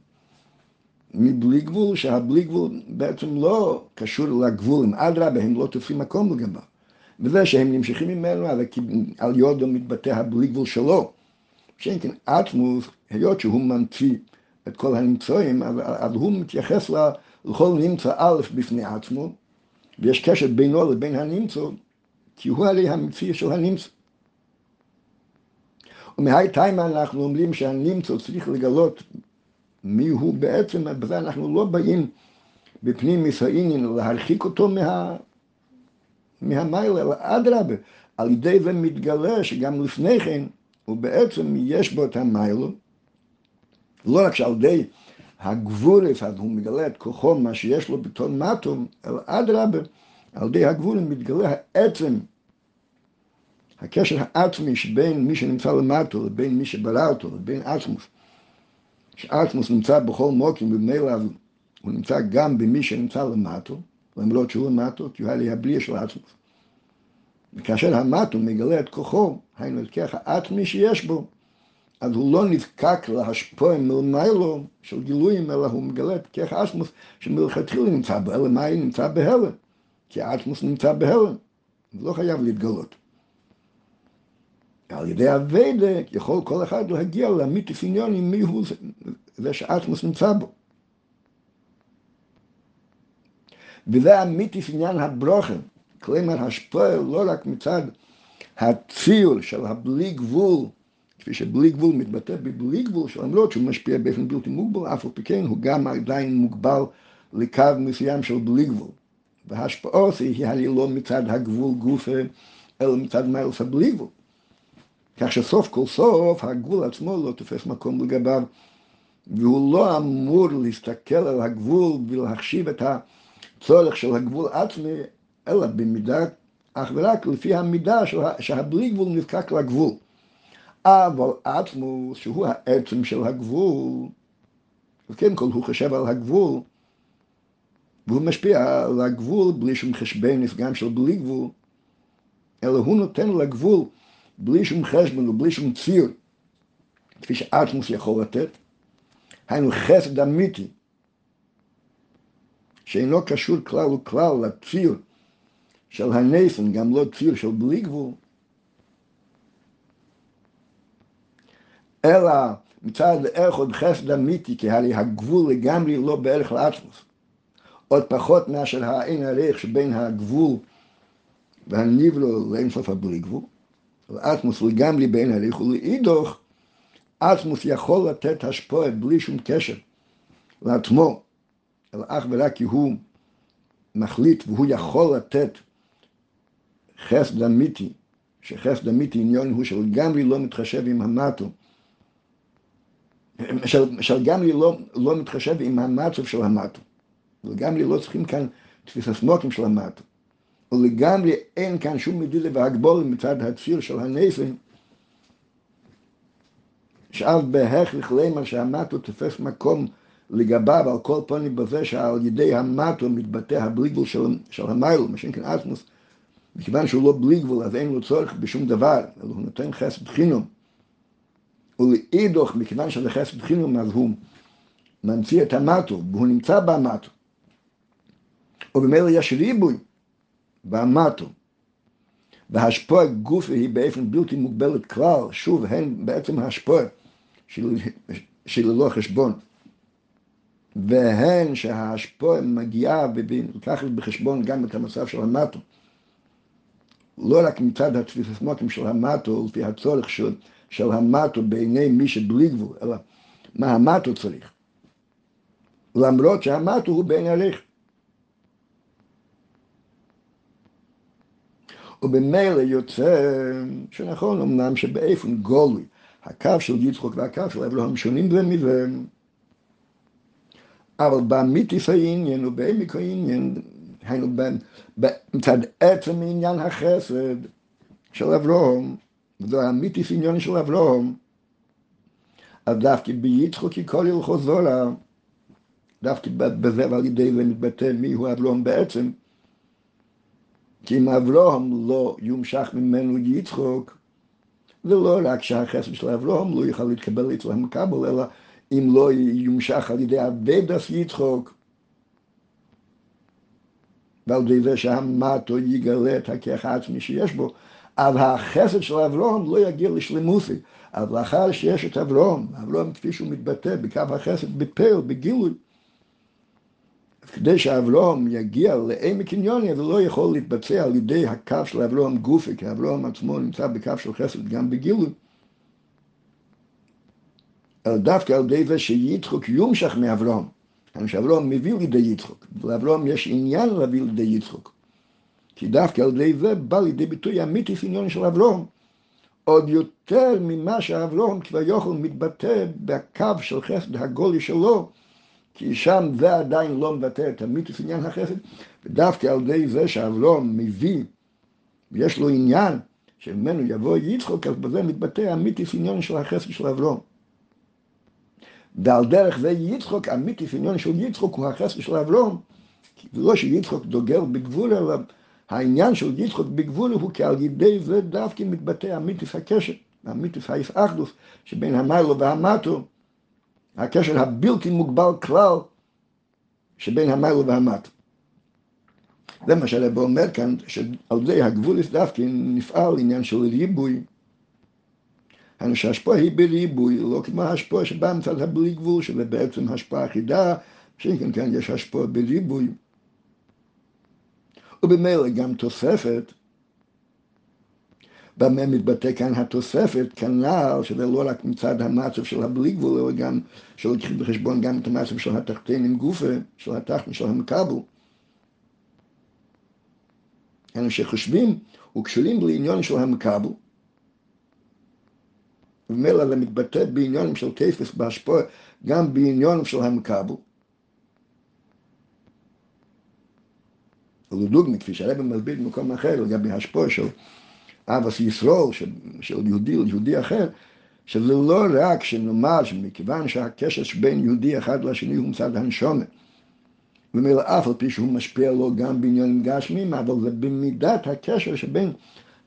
מבלי גבול, שהבלי גבול בעצם לא קשור לגבולים, אדרבה, הם לא תופסים מקום לגביו. וזה שהם נמשכים ממנו, על יודו מתבטא הבלי גבול שלו. שאין כן עצמוס, היות שהוא ממציא את כל הנמצואים, אז הוא מתייחס לכל נמצא א' בפני עצמו, ויש קשר בינו לבין הנמצא, כי הוא הרי המציא של הנמצא. ומהי טיימה אנחנו אומרים שהנמצא צריך לגלות מי הוא בעצם, בזה אנחנו לא באים בפנים מסעינין להרחיק אותו מה, מהמיילה, אלא אדרבה, על ידי זה מתגלה שגם לפני כן הוא בעצם יש בו את המיילו, לא רק שעל ידי הגבורף, אז הוא מגלה את כוחו, מה שיש לו בתור מטום, אלא אדרבה, על ידי הגבורף מתגלה העצם הקשר העצמי שבין מי שנמצא למטו לבין מי שברא אותו, לבין עצמוס, שעצמוס נמצא בכל מוקים וממילא הוא נמצא גם במי שנמצא למטו, למרות שהוא למטו, כי הוא היה הבליע של עצמוס. וכאשר המטו מגלה את כוחו, היינו את ככה העצמי שיש בו, אז הוא לא נזקק להשפוע מלמיילו של גילויים, אלא הוא מגלה את ככה עצמוס שמלכתחילה נמצא אלא מה היא נמצא בהלם? כי העצמוס נמצא בהלם, הוא לא חייב להתגלות. על ידי אביידה יכול כל אחד להגיע למיתוס עניונים מי הוא זה שאטמוס נמצא בו. וזה המיתוס עניין הברוכן, כלומר השפוע לא רק מצד הציור של הבלי גבול, כפי שבלי גבול מתבטא בבלי גבול, שלמרות שהוא משפיע באופן בלתי מוגבל, אף על פי כן הוא גם עדיין מוגבל לקו מסוים של בלי גבול. וההשפעות היא הרי לא מצד הגבול גופה, אלא מצד מיילס הבלי גבול. כך שסוף כל סוף הגבול עצמו לא תופס מקום לגביו, והוא לא אמור להסתכל על הגבול ולהחשיב את הצורך של הגבול עצמי, אלא במידה, אך ורק לפי המידה שהבלי גבול נזקק לגבול. אבל עצמו, שהוא העצם של הגבול, וכן כל הוא חושב על הגבול, והוא משפיע על הגבול בלי שום חשבן גם של בלי גבול, אלא הוא נותן לגבול בלי שום חשבון ובלי שום ציר, כפי שאטמוס יכול לתת, היינו חסד אמיתי, שאינו קשור כלל וכלל לציר של הנסן, גם לא ציר של בלי גבול, אלא מצד אחד חסד אמיתי, כי הרי הגבול לגמרי לא בערך לאטמוס. עוד פחות מאשר האין ערך שבין הגבול והניבלו לאינסוף הבלי גבול. אטמוס לגמרי בין הליך ולאידוך, אטמוס יכול לתת השפועה בלי שום קשר לעצמו, אלא אך ורק כי הוא מחליט והוא יכול לתת חסד אמיתי, שחסד אמיתי עניון הוא שלגמרי לא מתחשב עם המטו, של, שלגמרי לא, לא מתחשב עם המצב של המטו, לגמרי לא צריכים כאן תפיסת סמוקים של המטו. ולגמרי אין כאן שום מדידה והגבול מצד הציר של הנסן, שאף בהכרח למה שהמטו תופס מקום לגביו על כל פנים בזה שעל ידי המטו מתבטא הבלי גבול של, של המיילו, מה שאין אטמוס, מכיוון שהוא לא בלי גבול אז אין לו צורך בשום דבר, אלא הוא נותן חסד חינום. ולאידוך, מכיוון שזה חסד חינום, אז הוא ממציא את המטו, והוא נמצא במטו. ובמילא יש ריבוי והמטו. והשפוע גופי היא באופן בלתי מוגבלת כלל, שוב, הן בעצם השפוע של, ללא חשבון. והן שההשפועה מגיעה ולקחת בחשבון גם את המצב של המטו. לא רק מצד התפיסמוקים של המטו, לפי הצורך של, של המטו בעיני מי שבלי גבול, אלא מה המטו צריך. למרות שהמטו הוא בין ערך. ובמילא יוצא שנכון אמנם שבאופן גולוי הקו של יצחוק והקו של אברהם שונים זה מזה אבל באמיתיס העניין ובעמק העניין היינו מצד עצם עניין החסד של אברהם וזו האמיתיס עניין של אברהם אז דווקא ביצחוק כי כל הלכו זולה. דווקא בזה ועל ידי זה מתבטא מי הוא אברהם בעצם. כי אם אברהם לא יומשך ממנו יצחוק, זה לא רק שהחסד של אברהם לא יוכל להתקבל אצל המקבל, אלא אם לא יומשך על ידי אבדס יצחוק, ועל ידי זה שהמטו יגלה את הכיח העצמי שיש בו, אז החסד של אברהם לא יגיע לשלמוסי. אז לאחר שיש את אברהם, אברהם כפי שהוא מתבטא בקו החסד בפה בגילוי, כדי שאברהם יגיע לעמק עניוני, זה לא יכול להתבצע על ידי הקו של אברהם גופי, כי אברהם עצמו נמצא בקו של חסד גם בגילוי. אלא דווקא על ידי זה שיצחוק יומשך מאברהם. כי שאברהם מביא לידי יצחוק, ולאברהם יש עניין להביא לידי יצחוק. כי דווקא על ידי זה בא לידי ביטוי המיתיס עניון של אברהם. עוד יותר ממה שאברהם כביכול מתבטא בקו של חסד הגולי שלו, כי שם זה עדיין לא מבטא את המיתוס עניין החסד, ודווקא על ידי זה שאברום מביא, ויש לו עניין שממנו יבוא יצחוק, אז בזה מתבטא המיתוס עניין של החסד של אברום. ועל דרך זה יצחוק, המיתוס עניין של יצחוק הוא החסד של אברום, כי זה לא שיצחוק דוגל בגבול, אלא העניין של יצחוק בגבול הוא כי על ידי זה דווקא מתבטא המיתוס הקשר, המיתוס האיסאחדוס שבין המיילו והמטו, הקשר הבלתי מוגבל כלל שבין המיילו והמטו. זה מה שהרב אומר כאן, שעל זה הגבול דווקא נפעל עניין של ריבוי. שההשפעה היא בריבוי, לא כמו ההשפעה שבאה מצד הבלי גבול, שזה בעצם השפעה אחידה, שכן כאן יש השפעה בריבוי. ובמילא גם תוספת, במה מתבטא כאן התוספת, כנ"ל, שזה לא רק מצד המצב של הבלי גבול, אלא גם שלוקחים בחשבון גם את המצב של התחתן עם גופה, של התחתן, של המקבל. אלה שחושבים וקשורים לעניון של המקבל, ומילא זה מתבטא בעניונים של כיפס בהשפעה, גם בעניונים של המקבל. ולדוגמא, כפי שהרבא מסביר במקום אחר, לגבי השפעה של אבס ישרול של, של יהודי ליהודי אחר, שזה לא רק שנאמר שמכיוון שהקשר שבין יהודי אחד לשני הוא מצד הנשומת, ומילא אף על פי שהוא משפיע לו גם בעניינים גשמיים, אבל זה במידת הקשר שבין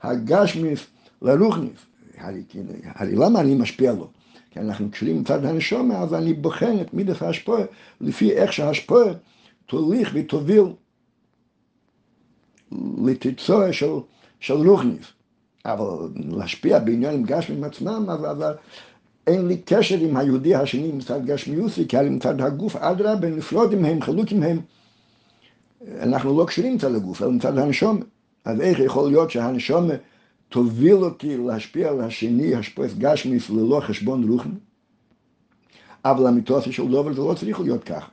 הגשמיס לרוחניס. הרי, הרי למה אני משפיע לו? כי אנחנו קשורים מצד הנשומה, אז אני בוחן את מידת ההשפעה לפי איך שההשפעה תוליך ותוביל לתצוע של, של רוחניס. אבל להשפיע בעניינים גשמיים עצמם, אבל, אבל אין לי קשר עם היהודי השני מצד גשמיוסי, כי מצד הגוף, אדרבה, נפרודים הם, חלוקים הם. אנחנו לא קשרים מצד הגוף, אלא מצד הנשום. אז איך יכול להיות שהנשום תוביל אותי להשפיע על השני, השפועס גשמיס, ללא חשבון רוחני? אבל המיתוסי של דובר זה לא צריך להיות כך.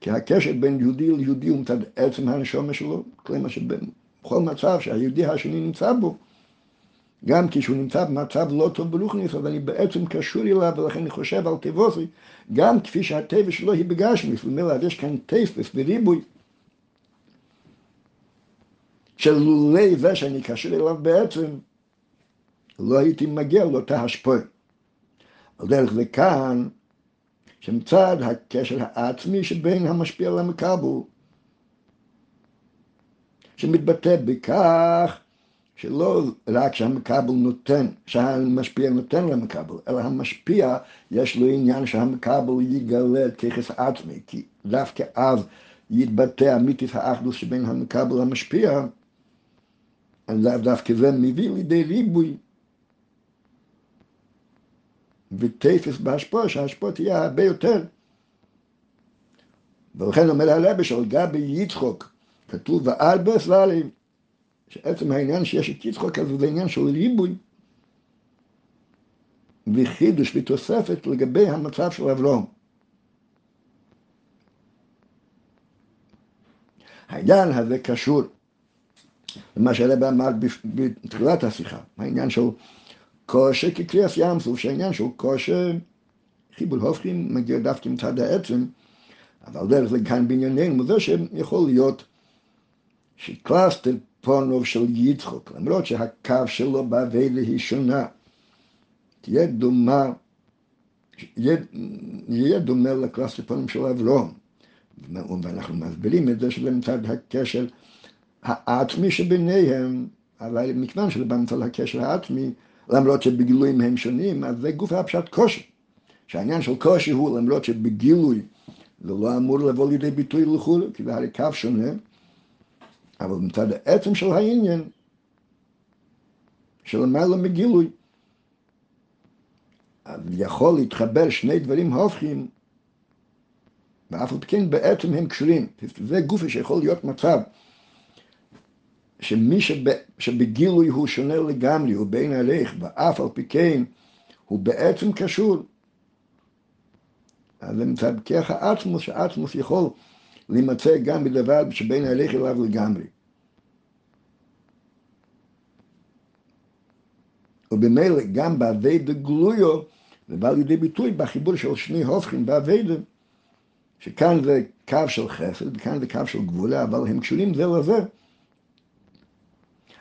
כי הקשר בין יהודי ליהודי הוא מצד עצם הנשום שלו, כלומר שבכל מצב שהיהודי השני נמצא בו, גם כשהוא נמצא במצב לא טוב ברוכניס, אז אני בעצם קשור אליו, ולכן אני חושב על טבוסי, גם כפי שהטבע שלו היא בגשמיס, אז יש כאן טפס וריבוי. שלולי זה שאני קשור אליו בעצם, לא הייתי מגיע לאותה השפעה. על דרך זה כאן, שמצד הקשר העצמי שבין המשפיע למקבל, שמתבטא בכך שלא רק שהמקבל נותן, שהמשפיע נותן למקבל, אלא המשפיע יש לו עניין שהמקבל יגלה את ככס עצמי, כי דווקא אז יתבטא אמיתית האחדוס שבין המקבל למשפיע, דווקא זה מביא לידי ריבוי ותפס בהשפעה, שההשפעה תהיה הרבה יותר ולכן אומר הרבה שעל גבי יצחוק כתוב ועל בסללים, שעצם העניין שיש את יצחוק הזה זה עניין של ריבוי וחידוש ותוספת לגבי המצב של אברהם. העניין הזה קשור למה שהרבא אמר בתחילת השיחה, העניין של כושר כקריאס ים סוף, שהעניין של כושר חיבול הופכים מגיע דווקא מצד העצם, אבל דרך זה כאן בענייננו, זה שיכול להיות שקלסטר פונוב של יצחוק, למרות שהקו שלו באביילה היא שונה, תהיה דומה, יהיה דומה לקלסתר פניו של אברהם. ואנחנו מסבירים את זה מצד הקשר העצמי שביניהם, אבל מכיוון שזה מצד הקשר העצמי, למרות שבגילויים הם שונים, אז זה גוף הפשט קושי. שהעניין של קושי הוא למרות שבגילוי זה לא אמור לבוא לידי ביטוי לכאורה, כי זה הרי קו שונה, אבל מצד העצם של העניין, שלמעלה מגילוי, אז יכול להתחבר שני דברים הופכים, ואף על פי כן בעצם הם קשורים. זה גוף שיכול להיות מצב שמי שב, שבגילוי הוא שונה לגמרי, הוא בין עליך, ואף על פי כן הוא בעצם קשור. אז ככה עצמוס, שעצמוס יכול להימצא גם בדבר שבין עליך אליו לגמרי. ובמילא גם בעבודה בגלוי, זה בא לידי ביטוי בחיבור של שני הופכים בעבודה, שכאן זה קו של חסד, וכאן זה קו של גבורה, אבל הם קשורים זה לזה.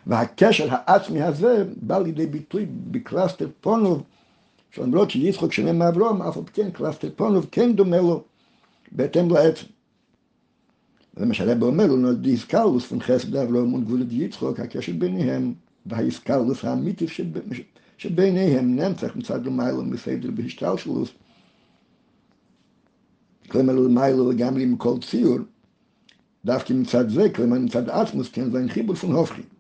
והקשר העצמי הזה בא לידי ביטוי בקלסתר פניו, שלמרות שיצחק שונה מאברהם, אף על פי כן קלסתר פניו כן דומה לו בהתאם לעצם. זה מה שהרבי אומר, און די התכללות פון חסד אברהם וגבורת יצחק, הקשר ביניהם, והאיסקלוס האמיתי שביניהם נמצח מצד למיילו בסדר בהשתלשלוס. כלומר למיילו לגמרי מכל ציור, דווקא מצד זה, כלומר מצד עצמוס, כן, זה חיבור פון הופכים.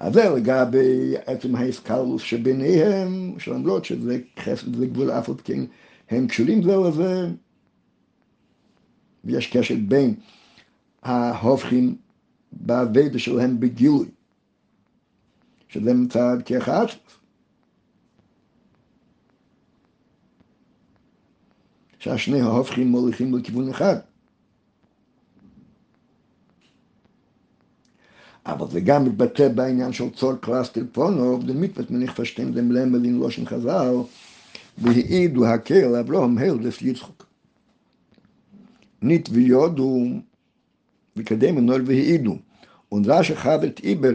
אז זה לגבי עצם ההסקלוס שביניהם, שלמרות שזה חסד וגבול אף עוד כן, הם קשורים זה לזה, ויש קשר בין ההופכים באבדה שלהם בגילוי, שזה מצד כאחד. שהשני ההופכים מוליכים לכיוון אחד. אבל זה גם מתבטא בעניין של צור קלאסטר פונוב, דמיתוות מניח פשטיין דם למלין לושן חז"ל, והעידו הקל אברהם הלדס יצחוק. ניט ויודו, וקדם נור והעידו, und rasch habet iber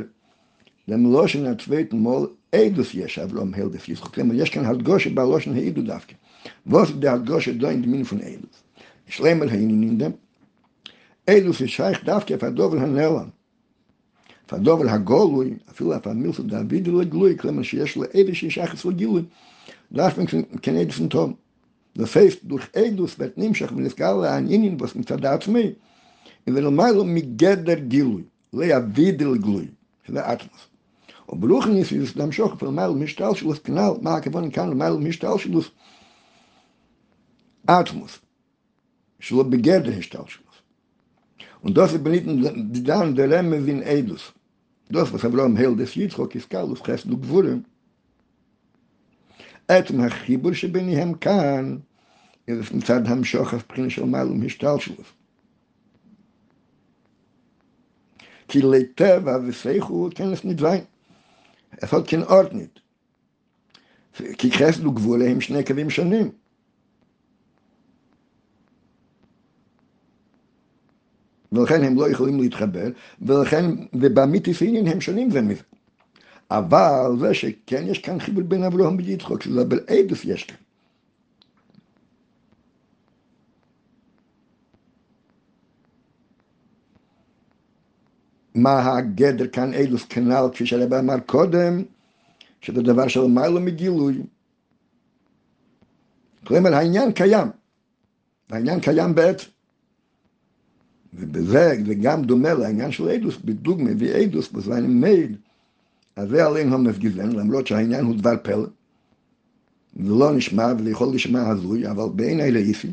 dem loschen zweiten mol eidus יש אברהם הלדס יצחוק. כלומר, יש כאן הדגושה בלושן העידו דווקא. was der הדגושה דו אין דמין פון eidus. שלמל העניינים דם. ist scheich דווקא פדובל הנלם. פדובל הגולוי, אפילו אף המילסו דוידו לגלוי, כלומר שיש לו איזה שיש אחס לגילוי, דרך מן כנגד סנטום. דפייסט דוך אידוס ואת נמשך ונזכר לעניינים בו סמצד העצמי, אלא למה לו מגדר גילוי, להבידו לגלוי, שזה עצמס. וברוך ניסיוס דמשוך, פרמה לו משתל שלוס, כנל, מה הכוון כאן, למה לו משתל שלוס, עצמוס, שלו בגדר השתל Und das ist benitten dann der Lemme wie ein Eidus. Das, was Abraham hält, des Yitzchok ist Kalus, heißt du Gvurim. עצם החיבור שביניהם כאן, זה מצד המשוך הבחינה של מעל ומשתלשלות. כי לטבע וסייכו כנס נדווין. אפילו כן אורטנית. כי חסד וגבול הם שני קווים שונים. ולכן הם לא יכולים להתחבר, ולכן, ובאמיתיס עניין הם שונים זה מזה. אבל זה שכן יש כאן חיבור בין אברהם ויצחוק, שזה בעדף יש כאן. מה הגדר כאן אילוס כנ"ל, כפי שהרבא אמר קודם, שזה דבר של מעלה מגילוי. כלומר, העניין קיים. העניין קיים בעצם. ובזה זה גם דומה לעניין של אילוס, בדוגמה ואילוס בזמן מייד. אז זה עליהם המפגיזן, למרות שהעניין הוא דבר פלא. זה לא נשמע, וזה יכול לשמע הזוי, אבל בעיניי לאיפי.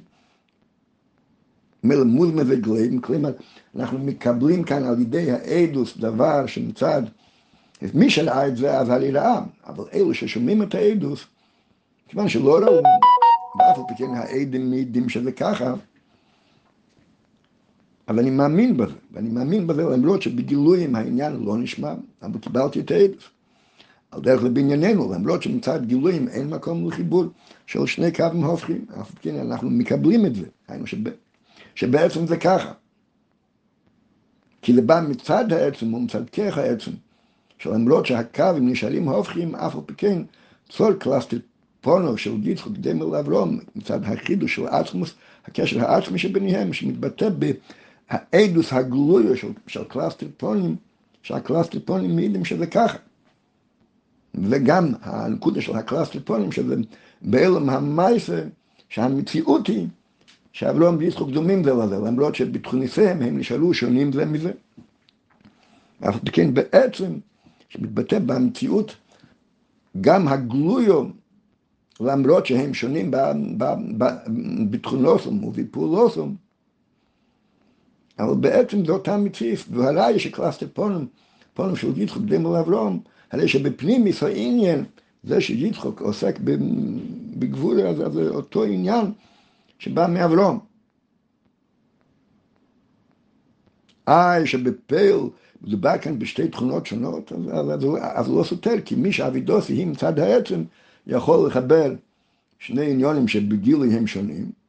מלמוד מבגלים, כלומר, אנחנו מקבלים כאן על ידי העדוס דבר שמצד, מי שראה את זה אז הרי ראה, אבל אלו ששומעים את העדוס, כיוון שלא ראו, ואף על פי כן העדים מעידים שזה ככה, אבל אני מאמין בזה, ואני מאמין בזה למרות שבגילויים העניין לא נשמע, אבל קיבלתי את העדוס. על דרך לבנייננו, למרות שמצד גילויים אין מקום לחיבור של שני קווים הופכים, אף כן אנחנו מקבלים את זה, היינו שבא, שבעצם זה ככה. כי זה בא מצד העצם ומצד כרך העצם, שלמרות שהקווים נשארים הופכים, אף על פי כן צור קלסטר פונו של גיצחוק דמר לאברום, מצד החידוש של עצמוס, הקשר העצמי שביניהם, שמתבטא בהעדוס הגלויה של, של קלסטר פונים, שהקלסטר פונים מעידים שזה ככה. וגם הנקודה של הקלסטריפונים, שזה באלם המייסה, שהמציאות היא שאברהם ויצחוק דומים זה לזה, למרות שבתכוניסיהם הם נשארו שונים זה מזה. אף כן בעצם, שמתבטא במציאות, גם הגלויו, למרות שהם שונים בתכונוסום ובפעולוסום, אבל בעצם זו אותה מציאות, והראי שקלסטריפונים, פונים של יצחוק דומים לאברהם, הרי שבפנים העניין, זה שיצחוק עוסק בגבול, הזה, זה אותו עניין שבא מאברום. אה, שבפייל מדובר כאן בשתי תכונות שונות, אז, אז, אז לא סותר, כי מי שאבידוסי היא מצד העצם, יכול לחבר שני עניונים שבגילי הם שונים.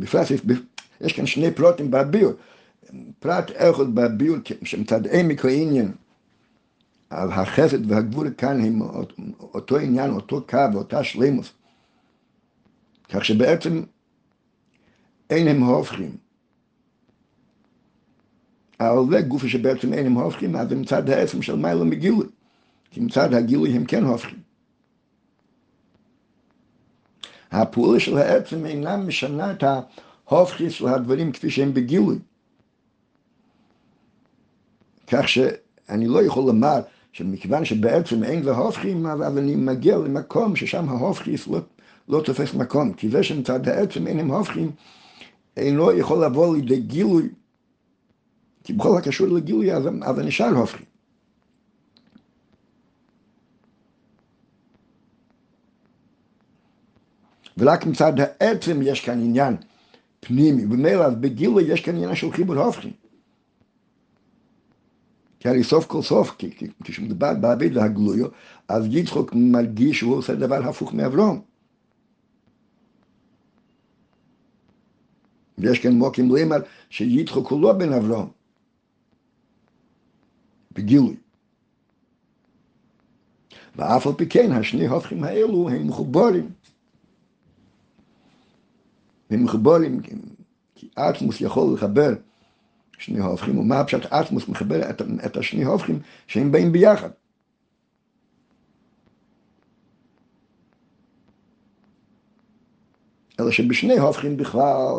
בפרט, יש כאן שני פרוטים באביר, פרט אחד בביור שמצד עמק העניין על החסד והגבול כאן הם אותו עניין, אותו קו, אותה שלימוס. כך שבעצם אין הם הופכים. זה גופי שבעצם אין הם הופכים, אז זה מצד העצם של מיילו מגילוי. כי מצד הגילוי הם כן הופכים. הפעולה של העצם אינה משנה את ההופכי של הדברים כפי שהם בגילוי. כך שאני לא יכול לומר שמכיוון שבעצם אין הופכים, אז אני מגיע למקום ששם ההופכיס לא, לא תופס מקום. כי זה שמצד העצם אין הם הופכים, אינו יכול לבוא לידי גילוי, כי בכל הקשור לגילוי אז, אז נשאר הופכים. ורק מצד העצם יש כאן עניין פנימי, ומילא בגילוי יש כאן עניין של חיבור הופכים. כי הרי סוף כל סוף, כשמדובר בעביד והגלויו, אז יצחוק מרגיש שהוא עושה דבר הפוך מאברום. ויש כאן מוקים לימר שיצחוק הוא לא בן אברום, בגילוי. ואף על פי כן, השני הופכים האלו הם מחוברים. מחוברים, כי אטמוס יכול לחבר שני ההופכים, ומה הפשט אטמוס מחבר את, את השני ההופכים שהם באים ביחד. אלא שבשני ההופכים בכלל,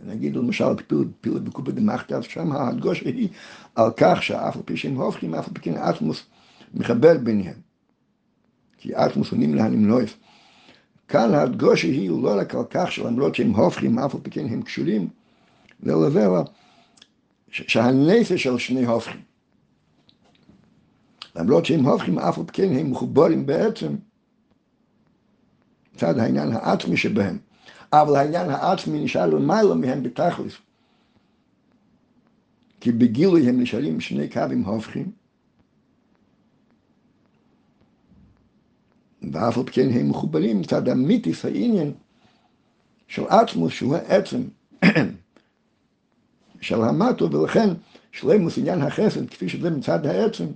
נגיד למשל פיל, פיל בקופה דמחתא, שם ההדגושה היא על כך שאף על פי שהם הופכים, אף על פי כן אטמוס מחבר ביניהם. כי אטמוס הוא נמלה הנמנויף. כאן ההדגושה היא לא רק על כך שלמרות שהם הופכים, אף על פי כן הם קשורים, אלא שהנפש של שני הופכים. למרות שהם הופכים אף על כן הם מחוברים בעצם מצד העניין העצמי שבהם. אבל העניין העצמי נשאר למעלה מהם בתכלס. כי בגילוי הם נשארים שני קווים הופכים. ואף על כן הם מחוברים מצד המיתיס העניין של עצמוס שהוא העצם. של המטו, ולכן שלמוס עניין החסד, כפי שזה מצד העצם.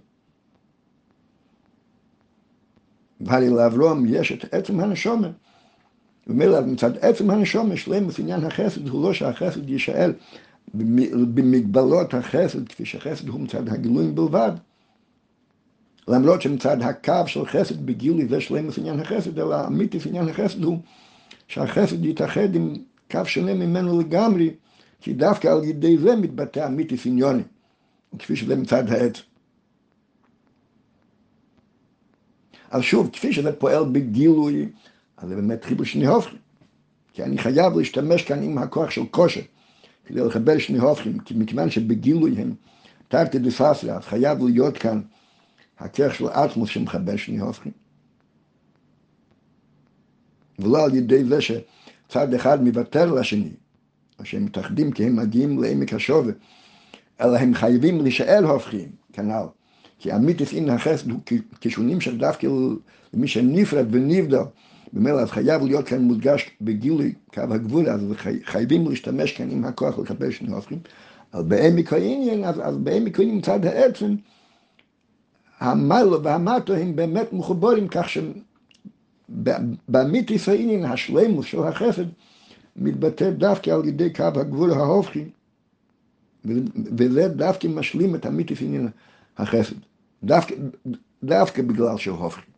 והרי לאברום יש את עצם הנשומה. ומילא מצד עצם הנשומה, שלמוס עניין החסד הוא לא שהחסד יישאר במגבלות החסד, כפי שחסד הוא מצד הגילויים בלבד. למרות שמצד הקו של חסד בגילוי זה שלמוס עניין החסד, אלא אמיתיס עניין החסד הוא שהחסד יתאחד עם קו שונה ממנו לגמרי, כי דווקא על ידי זה מתבטא אמיתיס עניוני, כפי שזה מצד העץ. אז שוב, כפי שזה פועל בגילוי, אז זה באמת חיבור שני הופכים. כי אני חייב להשתמש כאן עם הכוח של כושר, כדי לחבר שני הופכים, כי מכיוון שבגילוי הם תרתי דפסיה, אז חייב להיות כאן הכרך של עצמוס שמחבר שני הופכים. ולא על ידי זה שצד אחד מוותר לשני, או שהם מתאחדים כי הם מגיעים לעמק השווה, אלא הם חייבים להישאר הופכים, כנ"ל. כי אמיתיס אין החסד הוא כשונים של דווקא למי שנפרד ונבדל. במילא אז חייב להיות כאן מודגש בגילוי קו הגבול, אז חייבים להשתמש כאן עם הכוח לקבל שני הופכים. אבל בעמק העניין, אז, אז בעמק העניין מצד העצם, המלו והמטו הם באמת מחוברים כך שבאמיתיס העניין השלמוס של החסד מתבטא דווקא על ידי קו הגבול ההופכי, וזה דווקא משלים את אמיתיס עניין החסד, דווקא, דווקא בגלל שהוא הופכי.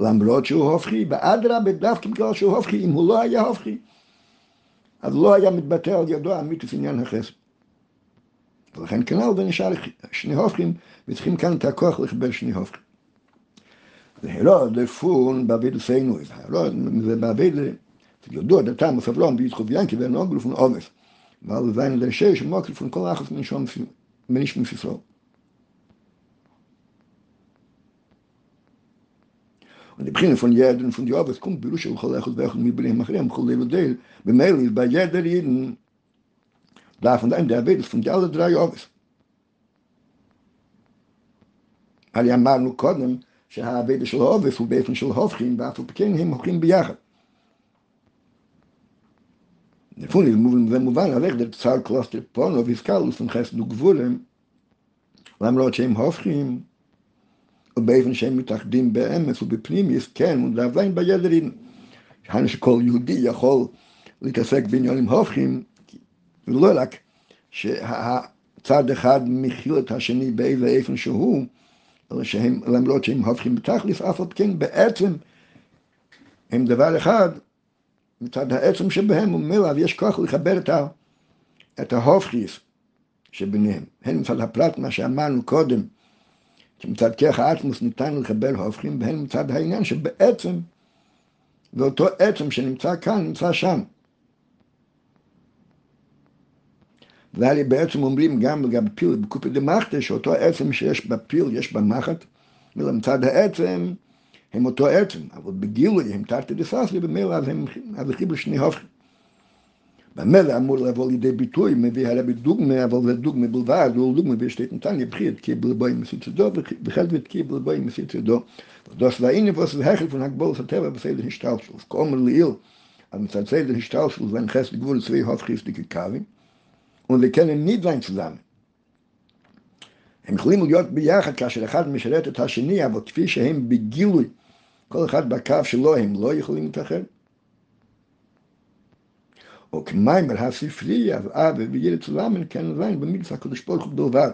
למרות שהוא הופכי, ואדרבה דווקא בגלל שהוא הופכי, אם הוא לא היה הופכי, אז לא היה מתבטא על ידו אמיתיס עניין החסד. ולכן כנל זה נשאר שני הופכים, וצריכים כאן את הכוח לחבר שני הופכים. והלא דפון בעביד לפיינו, והלא זה בעביד, ידוע דתם וסבלון ביצחו ביאנקי ואינו גלופון עומס. ועל זין זה שש ומוקרפון כל אחת מנשום מניש מפיסרו. und die beginnen von jeden von die arbeit kommt beruhigt und holt euch und wir bringen machen am kollege der bei mir ist bei jeder jeden da von der Arbeit von alle drei Arbeit. הרי אמרנו קודם שהעבד של העובף הוא באופן של הופכים, ואף על כן הם הופכים ביחד. לפון זה מובן, הלך דר צר קלוסטר פונו ויסקלוס וחסד וגבולם, למרות שהם הופכים, ובאופן שהם מתאחדים באמס ובפנימיס, כן, ולהבין בידרין, שכל יהודי יכול להתעסק בעניינים הופכים, ולא רק שהצד אחד מכיל את השני באיזה איפן שהוא, אלא שהם, למרות שהם הופכים בתכלס, אף על כן בעצם הם דבר אחד, מצד העצם שבהם, וממילא יש כוח לחבר את, ה, את ההופכיס שביניהם. הן מצד הפרט, מה שאמרנו קודם, שמצד כרך האטמוס ניתן לחבר הופכים, והן מצד העניין שבעצם, ואותו עצם שנמצא כאן, נמצא שם. והרי בעצם אומרים גם לגבי פיל בקופי דמחתא, שאותו עצם שיש בפיל יש במחט, מצד העצם הם אותו עצם, אבל בגילוי הם תרתי דססרי, במילא אז הם חיבור שני הופכים. במילא אמור לבוא לידי ביטוי, מביא הרבי דוגמה, אבל זה דוגמה בלבד, הוא דוגמה בשתית נתניה, בחיר קיבל בוי מסית ידו, וחלק קיבל בוי מסית ידו. ודוס ואיני פוס והחל פון הגבולס הטבע בסדר השתלשלוס. כאומר ליל, אז מצד סדר השתלשלוס, ואין חסד גבול צבי הופכיס דקקאבים, und nicht sein zusammen. הם יכולים להיות ביחד כאשר אחד משרת את השני, אבל כפי שהם בגילוי, כל אחד בקו שלו, הם לא יכולים להתאחד. או כמיימר הספרי, אבא וילד צולמן כן זין במידס הקדוש ברוך הוא בלבד.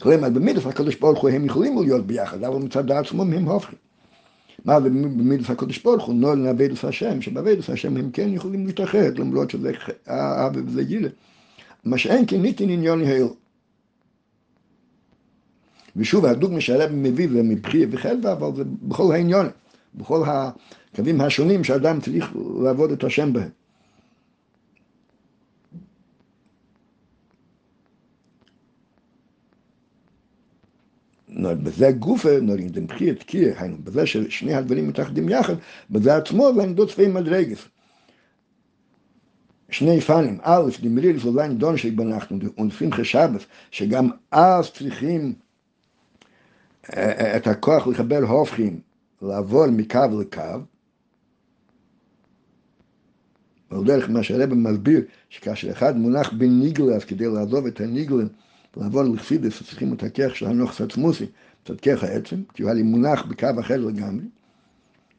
כלומר, במידס הקדוש ברוך הוא הם יכולים להיות ביחד, אבל מצד עצמם הם הופכים. מה במידס הקדוש ברוך הוא? נול נעבדס השם, שבעבדס השם הם כן יכולים להתאחד, למרות שזה אבא וזה ילד. מה שאין כן ניתן עניון היל. ושוב, הדוגמה שהרב מביא זה מבחי וחלבה, אבל זה בכל העניון, בכל הקווים השונים שאדם צריך לעבוד את השם בהם. בזה גופה, נורים דמחי את קיר, היינו, בזה ששני הדברים מתאחדים יחד, בזה עצמו עמדות צבאי מדרגס. שני פנים, א', דמריל זולן דון שבנחנו, ונפים חשבת, שגם אז צריכים את הכוח לחבר הופכים, לעבור מקו לקו, ועל דרך מה שהרבא מסביר, שכאשר אחד מונח בניגלה, אז כדי לעזוב את הניגלה, לעבור לחסידס, צריכים את הכרך של הנוחס עצמוסי, את כרך העצם, כי הוא היה לי מונח בקו אחר לגמרי.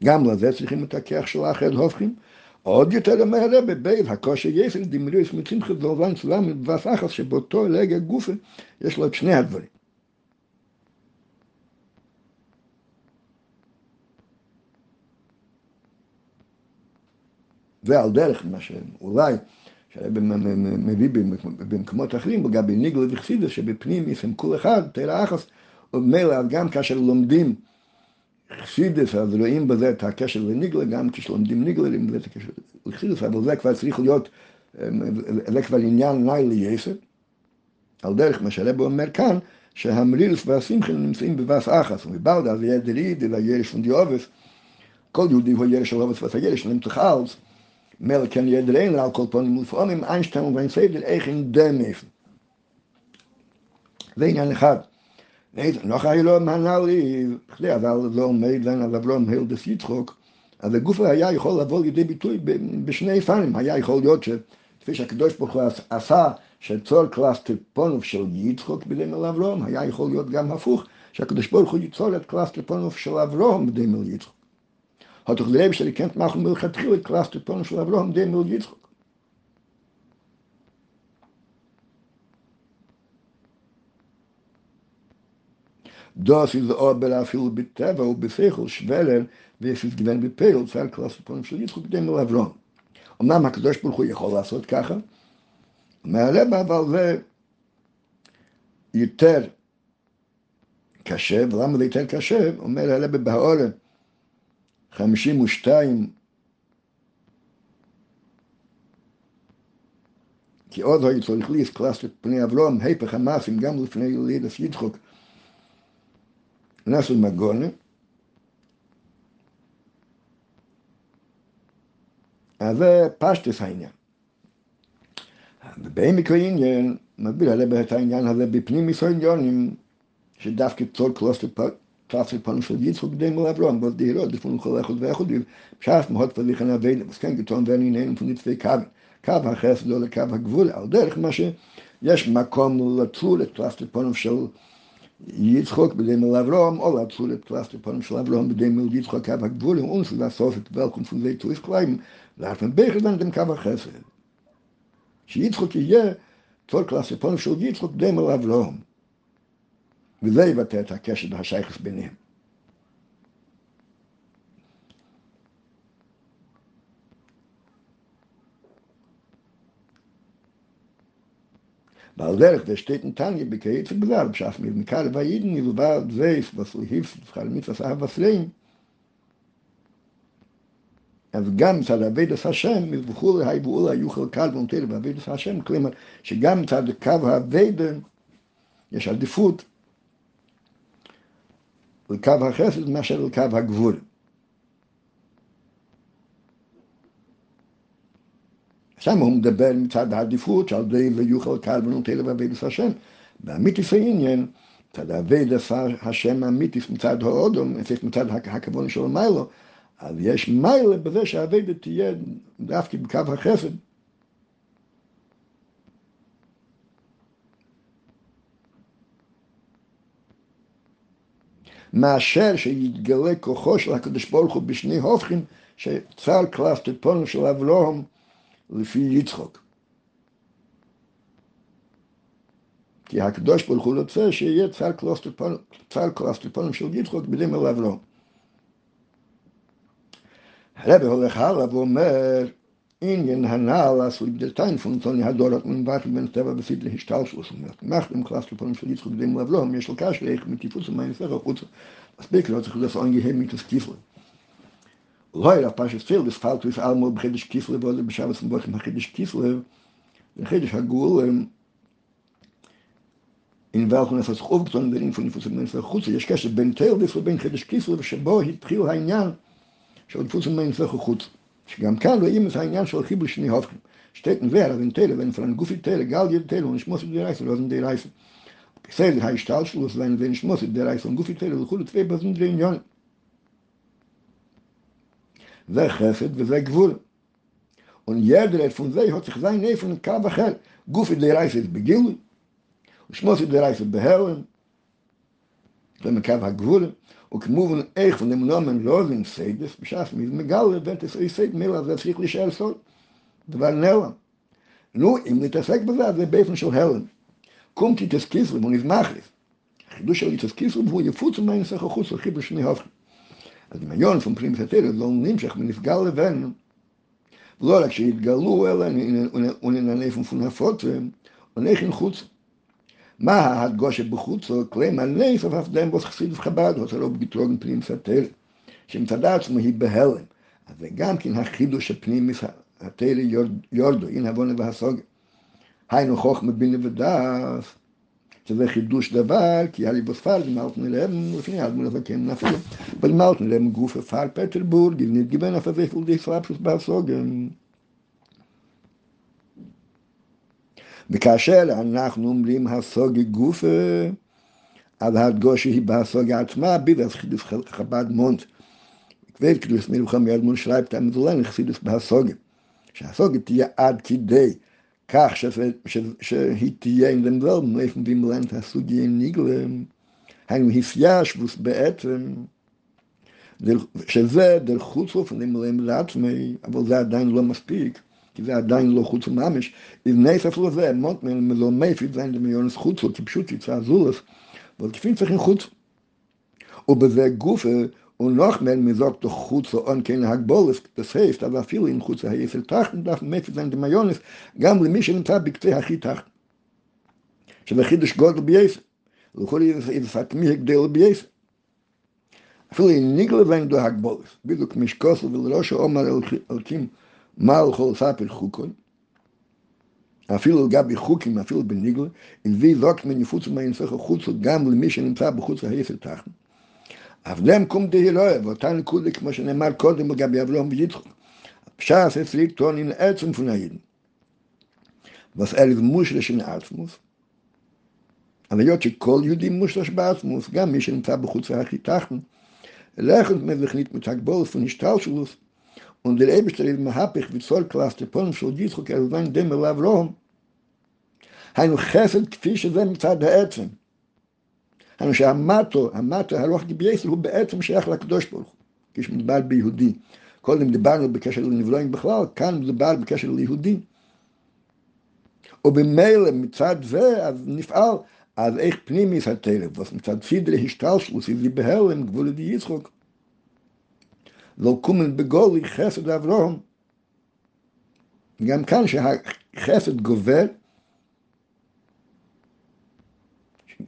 גם לזה צריכים את הכרך של האחר הופכים. עוד יותר אומר הרבה, בייב הכושר יסר דמריוס מצמחה זולבן סלאם ובס אחס, שבאותו רגע גופה יש לו את שני הדברים. ועל דרך מה שאולי מביא במקומות אחרים, לגבי ניגלה וחסידס, שבפנים יש הם כול אחד, תרא אחס, ומילא גם כאשר לומדים חסידס, אז רואים בזה את הקשר לניגלה, גם כשלומדים ניגלה, רואים בזה את הקשר לחסידס, אבל זה כבר צריך להיות, זה כבר עניין נאי לייסר, על דרך מה שהרב אומר כאן, שהמרילס והשמחה נמצאים בבס אחס, ובלדה זה יהיה דריד, זה ירש פון דיובס, כל יהודי הוא ירש של אובס ואתה ירש, נמצא אלס, מל כן ידרין על כל פונים ולפעמים איינשטיין ואין סיידר איך אין איפן. זה עניין אחד. noch היה לו מהנאלי, אבל לא עומד לן על אברום הילדס יצחוק, אז הגוף היה יכול לבוא לידי ביטוי בשני פנים, היה יכול להיות שכפי שהקדוש ברוך הוא עשה שצור קלאס טיפונוב של יצחוק בדמי לאברום, היה יכול להיות גם הפוך, שהקדוש ברוך הוא ייצור את קלאס טיפונוב של אברום בדמי ליצחוק. Abraham dem will jetzt Das ist aber auch viel Betäfer und Befechel schwerer, wie es ist gewähnt bei Peil, zwei Klasse von dem Jetzt guckt dem will Abraham. Und dann hat Kadosh Baruch Hu יכול לעשות ככה, מהלב אבל זה יותר קשה, ולמה זה יותר קשה? אומר הלב בהאורן, חמישים ושתיים. כי עוד היה צריך להיס קלאס את פני אברום, היפך המאסים גם לפני לידס יצחוק. נסו מגונה. אז זה פשטס העניין. ובעמק העניין, מסביר הרבה את העניין הזה בפנים יסודיונים, שדווקא צור קלוסטר Klasse von von Yitzchok dem Abraham, was die Rode von Cholechot ואחוד, בשעת מהות פליחן אבינו, אז כן גטון ואין עינינו von נצפי קו, החסד או לקו הגבול, על דרך מה שיש מקום לצור את קלאסטר פונים של יצחוק בדמל אברהם, או לצור את קלאסטר פונים של אברהם בדמל יצחוק קו הגבול, und לעשות את ולקום זה תויס קליים, לארפן ביחד dem קו החסד. שיצחוק יהיה צור קלאסטר פונים של יצחוק בדמל אברהם. וזה יבטא את הקשר והשייכס ביניהם. ועל דרך שתי נתניה בקריאת ובגלל, בשאף מלמקל ואידן ילובד זייף וסו היפס וחל מצווס אהב וסלעים. אז גם מצד אבידס השם, מזבחו להי ואולה יוכל קל ונוטל באבידס השם, כלומר שגם מצד קו האבידה יש עדיפות לקו החסד מאשר לקו הגבול. שם הוא מדבר מצד העדיפות שעל די ויוכל קל ונוטה לבבידס השם. והמיתיס העניין, מצד אבידס השם המיתיס מצד האודום, מצד הכוון של מיילו, אז יש מיילה בזה שהאבידת תהיה דווקא בקו החסד. מאשר שיתגלה כוחו של הקדוש ברוך הוא בשני הופכים שצר קלף טיפונו של אברהם לפי יצחוק. כי הקדוש ברוך הוא רוצה שיהיה צר קלף טיפונו של יצחוק בדין על אברהם. הרב הולך הלאה ואומר in den Hanal, als lieb der Tein von Tony Hador, hat man warten, wenn es da war, bis sie die Stahlschlossung hat. Macht im Klassel von Felitz, und dem Lavlo, mir schlug Kasch, ich mit die Fuß und meine Sache, und das Bekel hat sich das angehebt mit dem Stiefel. Leuer, auf Pasch ist viel, das Fall, du ist allemal bei Hedisch Kiefel, wo er beschaue, es im Wort, nach Hedisch Kiefel, äh, in Hagul, äh, in welchen es sich aufgetan, der Ring von Fuß und meine Sache, und ich kann ben Teil, wie viel bin Hedisch Kiefel, wo sie bohit, priel, hain, ja, schon שגם כאן רואים את העניין של חיבור שני הופכים. wenn von Gufi Tele, gal jede Tele, und ich muss die Reise, was in die Reise. Gesehen, die heißt Stahlschluss, wenn, wenn ich muss die Reise, und Gufi Tele, und Chule zwei, was in die Union. זה חסד וזה גבול. Und jeder von sie hat sich sein Neffen in Kav Acher. Gufi die Reise ist begilui. Und schmossi die Reise behellen. Wenn Kav HaGvul. וכמובן איך Namen Lorin Seides, beschaffen mit Megale, wenn es euch seid, mehr als sich לשאר סוד. דבר נעלם. נו, אם נתעסק בזה, זה באופן של הלם. קומתי תסקיסלם ונזמחליס. החידוש של תסקיסלם הוא יפוץ ומה ינסח החוץ לחיבר שני הופכים. אז דמיון פון פרימס התרא לא נמשך מנפגל לבן, לא רק שהתגלו אלא וננפון פון הפוטרם, ונכן חוץ. מה ההדגושה בחוצו, כלי מלא אף דם בוס חסיד וחב"ד, רוצה לא בגיטרוגן פנים סתר. שמצד עצמו היא בהלם. אז זה גם כן החידוש הפנימי התרא יורדו, אין עוונה והסוגיה. היינו חוכמה בינה ודעת, שזה חידוש דבר, כי היה לי בספרד, מלטנו להם, לפני מול הזקן נפלו, אבל מלטנו להם גוף הפעל פטרבורג, נתגיבן אף הזה פולדי סלאפשוס בהסוגיה. וכאשר אנחנו אומרים הסוגיה גופה, אז הדגושה היא בהסוגיה עצמה, ביבס חידוש חב"ד מונט. כבד קדוס מלוכה מיד מול שרייבט המזולן, חסידוס בהסוגיה. שהסוגיה תהיה עד כדי כך שהיא תהיה Leben wie man lernt הסוגיה in ניגלה, היינו הפיישבוס בעצם, שזה דרך חוצו פנים לעצמי, אבל זה עדיין לא מספיק. כי זה עדיין לא חוץ ממש, לבני ספר זה, מות מלא מפיד זין דמיונס חוצו, כי פשוט יצא זולס, אבל כפי צריכים חוץ. ובזה גופה, הוא נוח מן מזוק תוך חוצו און כן הגבולס, בסייפט, אבל אפילו אם חוצו היסל תחתן, דף מפיד זין דמיונס, גם למי שנמצא בקצה הכי תחתן. שזה חידוש גודל בייסר. לכל יפת מי הגדל בייסר. אפילו אם ניגלה ואין דו הגבולס, בדיוק משקוסו ולראש שאומר אלקים מעל כל ספר חוקון, אפילו לגבי חוקים, אפילו בניגלה, הביא זוק מניפוץ מהאינסך החוצו גם למי שנמצא בחוץ ההסר תחתן. אבלם קום דהירויה, ואותה נקודה כמו שנאמר קודם לגבי אבלום ויצחוק. פשעס אצלי טונין עצם פון הידן. was er ist muschlisch in Atmos. Aber ja, שכל יהודי מושלש בעצמוס, גם מי שנמצא בחוץ לכת מבך nicht mit הגבולס von השתלשלוס, und der Eberster ist מהפך וצור קלאס טפון של יצחוק er sein dem לאברהם, היינו חסד כפי שזה מצד העצם. היינו שהמטו, המטו, הרוח גבייסל, הוא בעצם שייך לקדוש ברוך הוא, כשמדבר ביהודי. קודם דיברנו בקשר לנבלואים בכלל, כאן מדובר בקשר ליהודי. ובמילא מצד זה, אז נפעל, אז איך פנימיס אז מצד סידרי השתלשלוס, היא בהלם, גבול יצחוק. לא קומן בגולי חסד אברהם. גם כאן שהחסד גובר,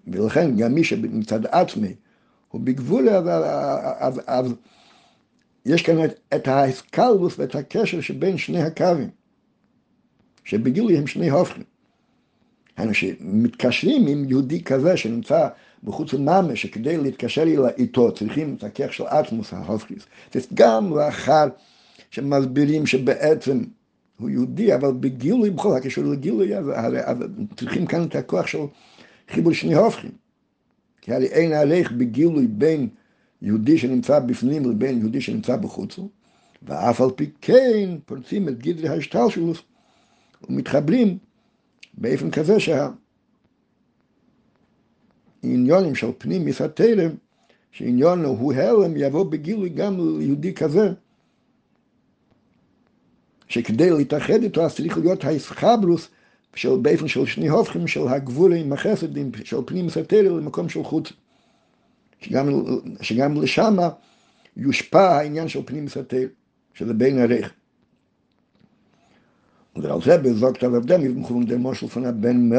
ולכן גם מי שמצד עצמי הוא בגבול, אז יש כאן את ההסקלבוס ואת הקשר שבין שני הקווים. שבגילוי הם שני הופכים. היינו שמתקשרים עם יהודי כזה שנמצא בחוץ לממש, שכדי להתקשר איתו צריכים את הכך של אטמוס ההופכיס. גם לאחר שמסבירים שבעצם הוא יהודי, אבל בגילוי, בכל הקשר לגילוי, אז, אז צריכים כאן את הכוח של חיבור שני הופכים. כי הרי אין עליך בגילוי בין יהודי שנמצא בפנים לבין יהודי שנמצא בחוץ, ואף על פי כן פורצים את גדרי ההשתלשלוס ומתחברים באופן כזה שהעניונים של פנים מסתלם, שעניון הוא הלם, יבוא בגילוי גם ליהודי כזה, שכדי להתאחד איתו אז צריך להיות האסחברוס של באופן של שני הופכים של הגבולים, החסדים, של פנים מסתלם למקום של חוץ. שגם, שגם לשם יושפע העניין של פנים מסתלם, שזה בין הריח. Und der Alzheimer sagt, aber dem ist von der Moschel von der Ben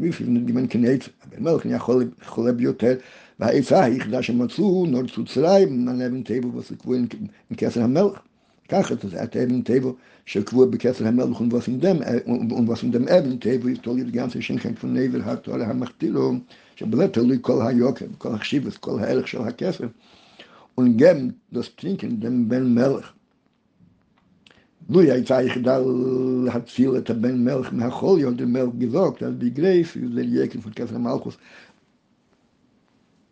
wie viel die man kann jetzt, aber Melch nicht holen, holen Biotel, weil ich sage, ich lasse mal zu, nur zu zerreiben, man lebt im Tebel, was ich wohne im Kessel am Melch. Kach hat es, er lebt im Tebel, ich wohne im Kessel am Melch und was in dem, e- und was in dem Eben Tebel, ich tolle die ganze Schenkheit von hat tolle Hamachtilo, ich habe kol ha-Jokke, kol ha-Schibes, kol ha-Elch, schol ha-Kessel, und das Trinken dem Ben Melch. לו הייתה היחידה להציל את הבן מלך מהחולי, או מלך גזוק, אז בגרייס, זה יקר של כסר מלכוס.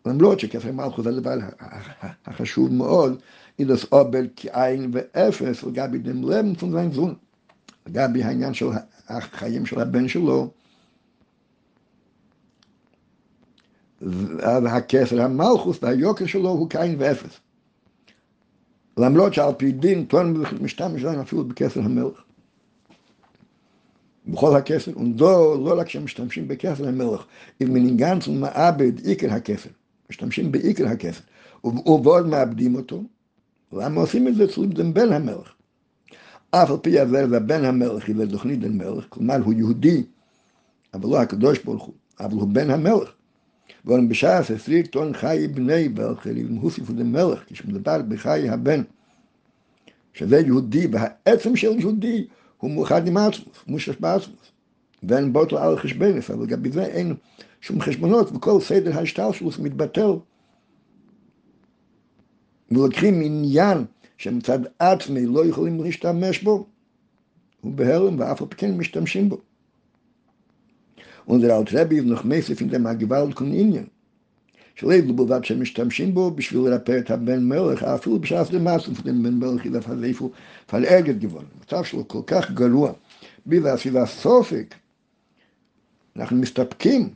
למרות שכסר מלכוס זה הדבר החשוב מאוד, אילוס אובל כעין ואפס, לגבי פון זין זון. לגבי העניין של החיים של הבן שלו, והכסר המלכוס והיוקר שלו הוא כעין ואפס. למרות שעל פי דין טוען משתמש להם אפילו בכסר המלך. בכל הכסר, ודו לא רק שהם משתמשים בכסר המלך, אם מנהיגן צו מעבד עיקר הכסר, משתמשים בעיקר הכסר, ובעוד מאבדים אותו, למה עושים את זה אצל בן המלך? אף על פי עבר ובן המלך היא לתוכנית בן מלך, כלומר הוא יהודי, אבל לא הקדוש ברוך הוא, אבל הוא בן המלך. ואולם בש"ס עשרי טון חי בני ולכלים הוסיפו למלך, כשמדבר בחי הבן, שזה יהודי, והעצם של יהודי הוא מאוחד עם עצמוס, מושש בעצמוס. ואין בוטל על חשבנס, אבל לגבי זה אין שום חשבונות, וכל סדר ההשתלשלוס מתבטל. ולוקחים עניין שמצד עצמי לא יכולים להשתמש בו, הוא בהלם ואף על פי כן משתמשים בו. Und der alte Rebbe noch mäßig in dem Agewalt kun Indien. שלב בלבד שהם משתמשים בו בשביל לרפא את הבן מלך, אפילו בשעת למעשה של בן מלך ילף איפה פלאגת גבול. המצב שלו כל כך גרוע, בי והסביבה סופק, אנחנו מסתפקים,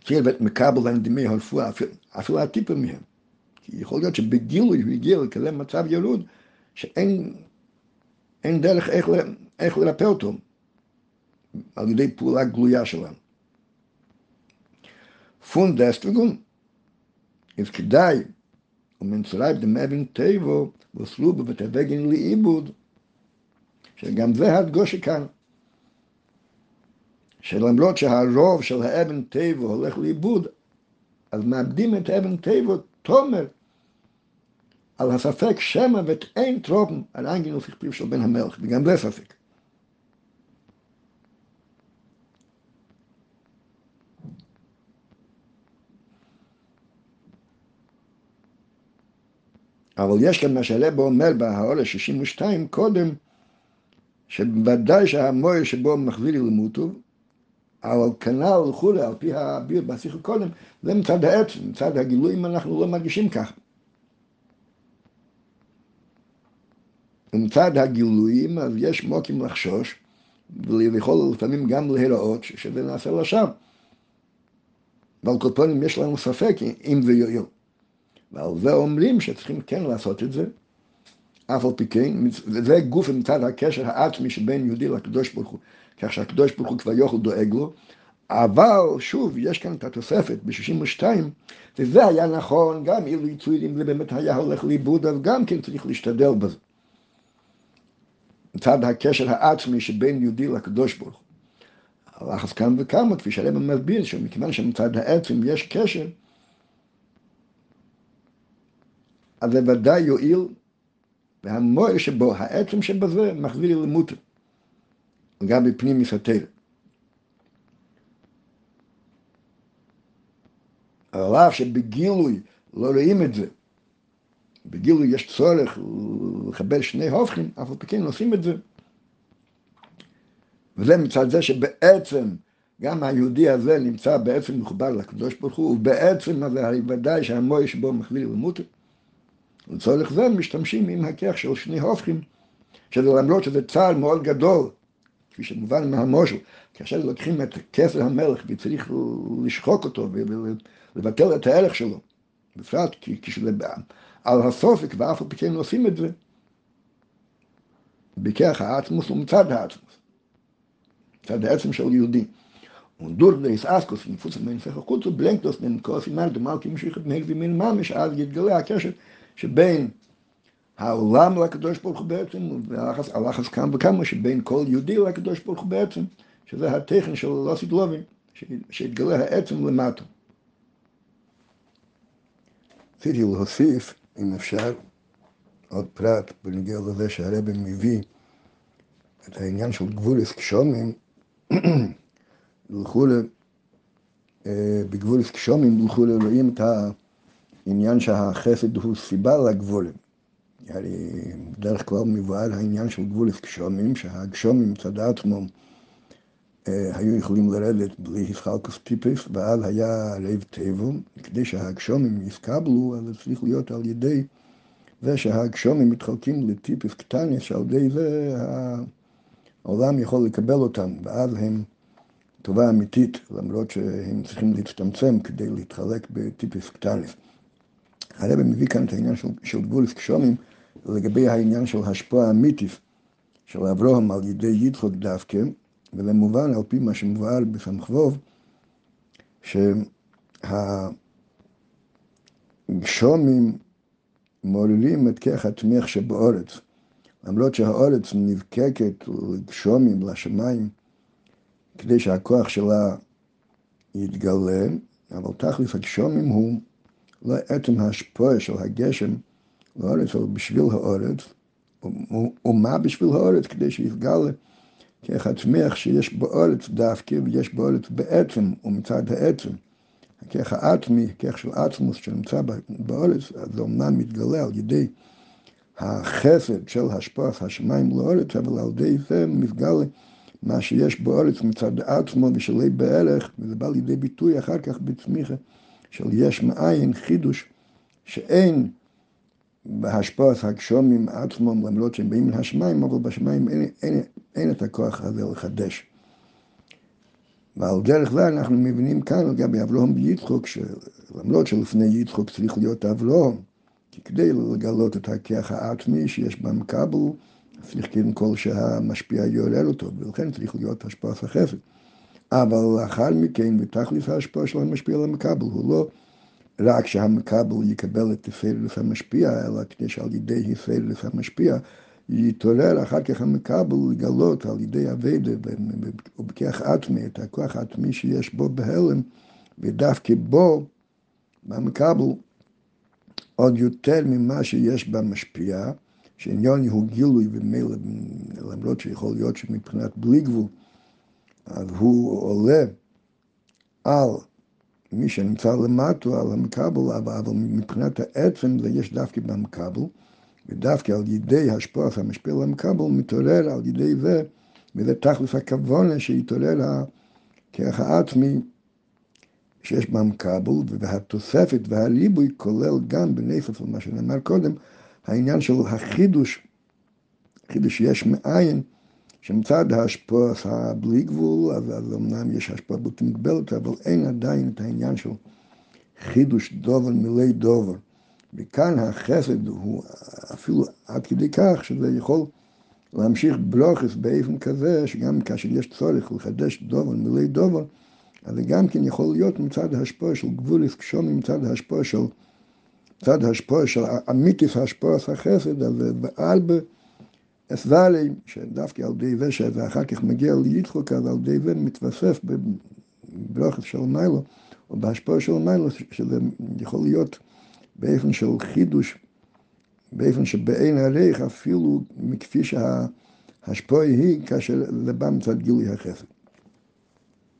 כאילו את מקבל להם דמי הרפואה, אפילו הטיפל מהם. כי יכול להיות שבגילוי הוא הגיע לכזה מצב ירוד, שאין דרך איך, איך לרפא אותו על ידי פעולה גלויה שלנו. Von deswegen ist כדאי, ומצורף דמבין טבו, וסלובו ותווגן לאיבוד, שגם זה הדגושה כאן. שלמרות שהרוב של האבן טבו הולך לאיבוד, אז מאבדים את האבן טבו תומר על הספק שמא ואת אין טרופן על אנגינוס הכפיף של בן המלך, וגם זה ספק. אבל יש כאן מה שהרבא אומר בהעולה 62 קודם, שבוודאי שהמויר שבו מחזיר למוטוב, אבל כנ"ל וכולי, על פי הביר בשיחה קודם, זה מצד העצם, מצד הגילויים אנחנו לא מרגישים ככה. ומצד הגילויים אז יש מוקים לחשוש, ויכול לפעמים גם להיראות שזה נעשה לשווא. ועל כל פנים יש לנו ספק אם זה יועיל. ועל זה אומרים שצריכים כן לעשות את זה, אף על פי כן, וזה גוף מצד הקשר העצמי שבין יהודי לקדוש ברוך הוא, כך שהקדוש ברוך הוא כבר יוכל דואג לו, אבל שוב, יש כאן את התוספת ב-62, וזה היה נכון, גם אילו יצוי אם זה באמת היה הולך לאיבוד, אז גם כן צריך להשתדל בזה. מצד הקשר העצמי שבין יהודי לקדוש ברוך הוא. הלחץ כאן וכמה, כפי שהרבא מסביר, שמכיוון שמצד העצם יש קשר, אז זה ודאי יועיל, והמוער שבו, העצם שבזה, מחזיר למוטו, גם בפנים מסתר. על אף שבגילוי לא רואים את זה, בגילוי יש צורך לקבל שני הופכים, אף על פי כן עושים את זה. וזה מצד זה שבעצם גם היהודי הזה נמצא בעצם מחובר לקדוש ברוך הוא, ובעצם הזה ודאי שהמוער שבו מחזיר למוטו. לצורך זה משתמשים עם הכיח של שני הופכים, שזה למרות שזה צער מאוד גדול, כפי שמובן מהמושל, כאשר לוקחים את כסר המלך וצריך לשחוק אותו ולבטל את הערך שלו, בפרט כשזה על הסופק ואף על פי כן עושים את זה, בכיח העצמוס ומצד העצמוס, מצד העצם של יהודי. Und durch das Askos in Fuß mein Fach kurz blinkt das den Kurs in ist als geht gela Kirche שבין העולם לקדוש ברוך הוא בעצם, והלחץ כאן וכמה שבין כל יהודי לקדוש ברוך הוא בעצם, שזה הטכן של לא סגלובים, שהתגלה העצם למטה. רציתי להוסיף, אם אפשר, עוד פרט בנגיע לזה שהרבא מביא את העניין של גבול אסקשומים, לכולי, בגבול אסקשומים לכולי רואים את ה... עניין שהחסד הוא סיבה לגבולים. בדרך כלל מבואר העניין של גבול גשומים, שהגשומים מצד עצמו אה, היו יכולים לרדת בלי הסחלקוס טיפס, ואז היה רב טבע, כדי שהגשומים יסקבלו, אז זה צריך להיות על ידי זה שהגשומים מתחלקים לטיפס קטנס, שעל ידי זה העולם יכול לקבל אותם, ואז הם טובה אמיתית, למרות שהם צריכים להצטמצם כדי להתחלק בטיפס קטנס. הרב מביא כאן את העניין של, של גבול קשומים לגבי העניין של השפעה אמיתית של אברהם על ידי יצחוק דווקא, ולמובן על פי מה שמבואר בסמכבוב, שהגשומים מעוררים את כרך התמיך שבאורץ. למרות שהאורץ נזקקת לגשומים, לשמיים, כדי שהכוח שלה יתגלה, אבל תכלס הגשומים הוא לא עצם ההשפעה של הגשם לאורץ, אלא בשביל האורץ, ומה בשביל האורץ? כדי שיתגלה הצמיח שיש באורץ דווקא ויש באורץ בעצם ומצד העצם. הכרך האטמי, כרך של עצמוס שנמצא באורץ, אז אומנם מתגלה על ידי החסד של השפעת השמיים לאורץ, אבל על ידי זה מתגלה מה שיש באורץ מצד עצמו ושלי בערך, וזה בא לידי ביטוי אחר כך בצמיחה של יש מאין, חידוש, שאין בהשפעת הגשומים עצמם, למרות שהם באים מן השמיים, אבל בשמיים אין, אין, אין את הכוח הזה לחדש. ועל דרך זה אנחנו מבינים כאן לגבי אברהם ויצחוק, שלמרות שלפני יצחוק צריך להיות אברהם, כי כדי לגלות את הכיח העצמי שיש במקבל, צריך קודם כל שהמשפיע יעורר אותו, ולכן צריך להיות השפעת החסד. אבל לאחר מכן, בתכלית ההשפעה של המשפיע על המקבל, הוא לא רק שהמקבל יקבל את תפארת המשפיע, אלא כדי שעל ידי תפארת המשפיע יתעורר אחר כך המקבל לגלות על ידי אביידה ובכיח עצמי, את הכוח העצמי שיש בו בהלם, ודווקא בו, במקבל, עוד יותר ממה שיש במשפיע, שעניון הוא גילוי ומילא, למרות שיכול להיות שמבחינת בלי גבול, הוא עולה על מי שנמצא למטו, על המקבל, אבל, מבחינת העצם זה יש דווקא במקבל, ודווקא על ידי השפעת המשפיע על המקבל, מתעורר על ידי זה, וזה תכלס הכוונה שיתעורר הכרך העצמי שיש במקבל, והתוספת והריבוי כולל גם בנפש, מה שנאמר קודם, העניין של החידוש, חידוש יש מאין, שמצד ההשפעה הבלי גבול, אז, אז אמנם יש השפעה בלתי מוגבלת, אבל אין עדיין את העניין של חידוש דובר מילי דובר. וכאן החסד הוא אפילו עד כדי כך שזה יכול להמשיך ברוכס באופן כזה, שגם כאשר יש צורך לחדש דובר מילי דובר, אז זה גם כן יכול להיות מצד ההשפעה של גבולס קשומים, מצד ההשפעה של, מצד ההשפעה של אמיתיס של החסד, אז בעל ב... אסוואלי, שדווקא על זה שזה אחר כך מגיע ליצחוק, אז על ידי זה מתווסף בברוכת של מיילו, או בהשפעה של מיילו, שזה יכול להיות באופן של חידוש, באופן שבאין הריח אפילו מכפי שההשפעה היא כאשר זה בא מצד גילוי החסד.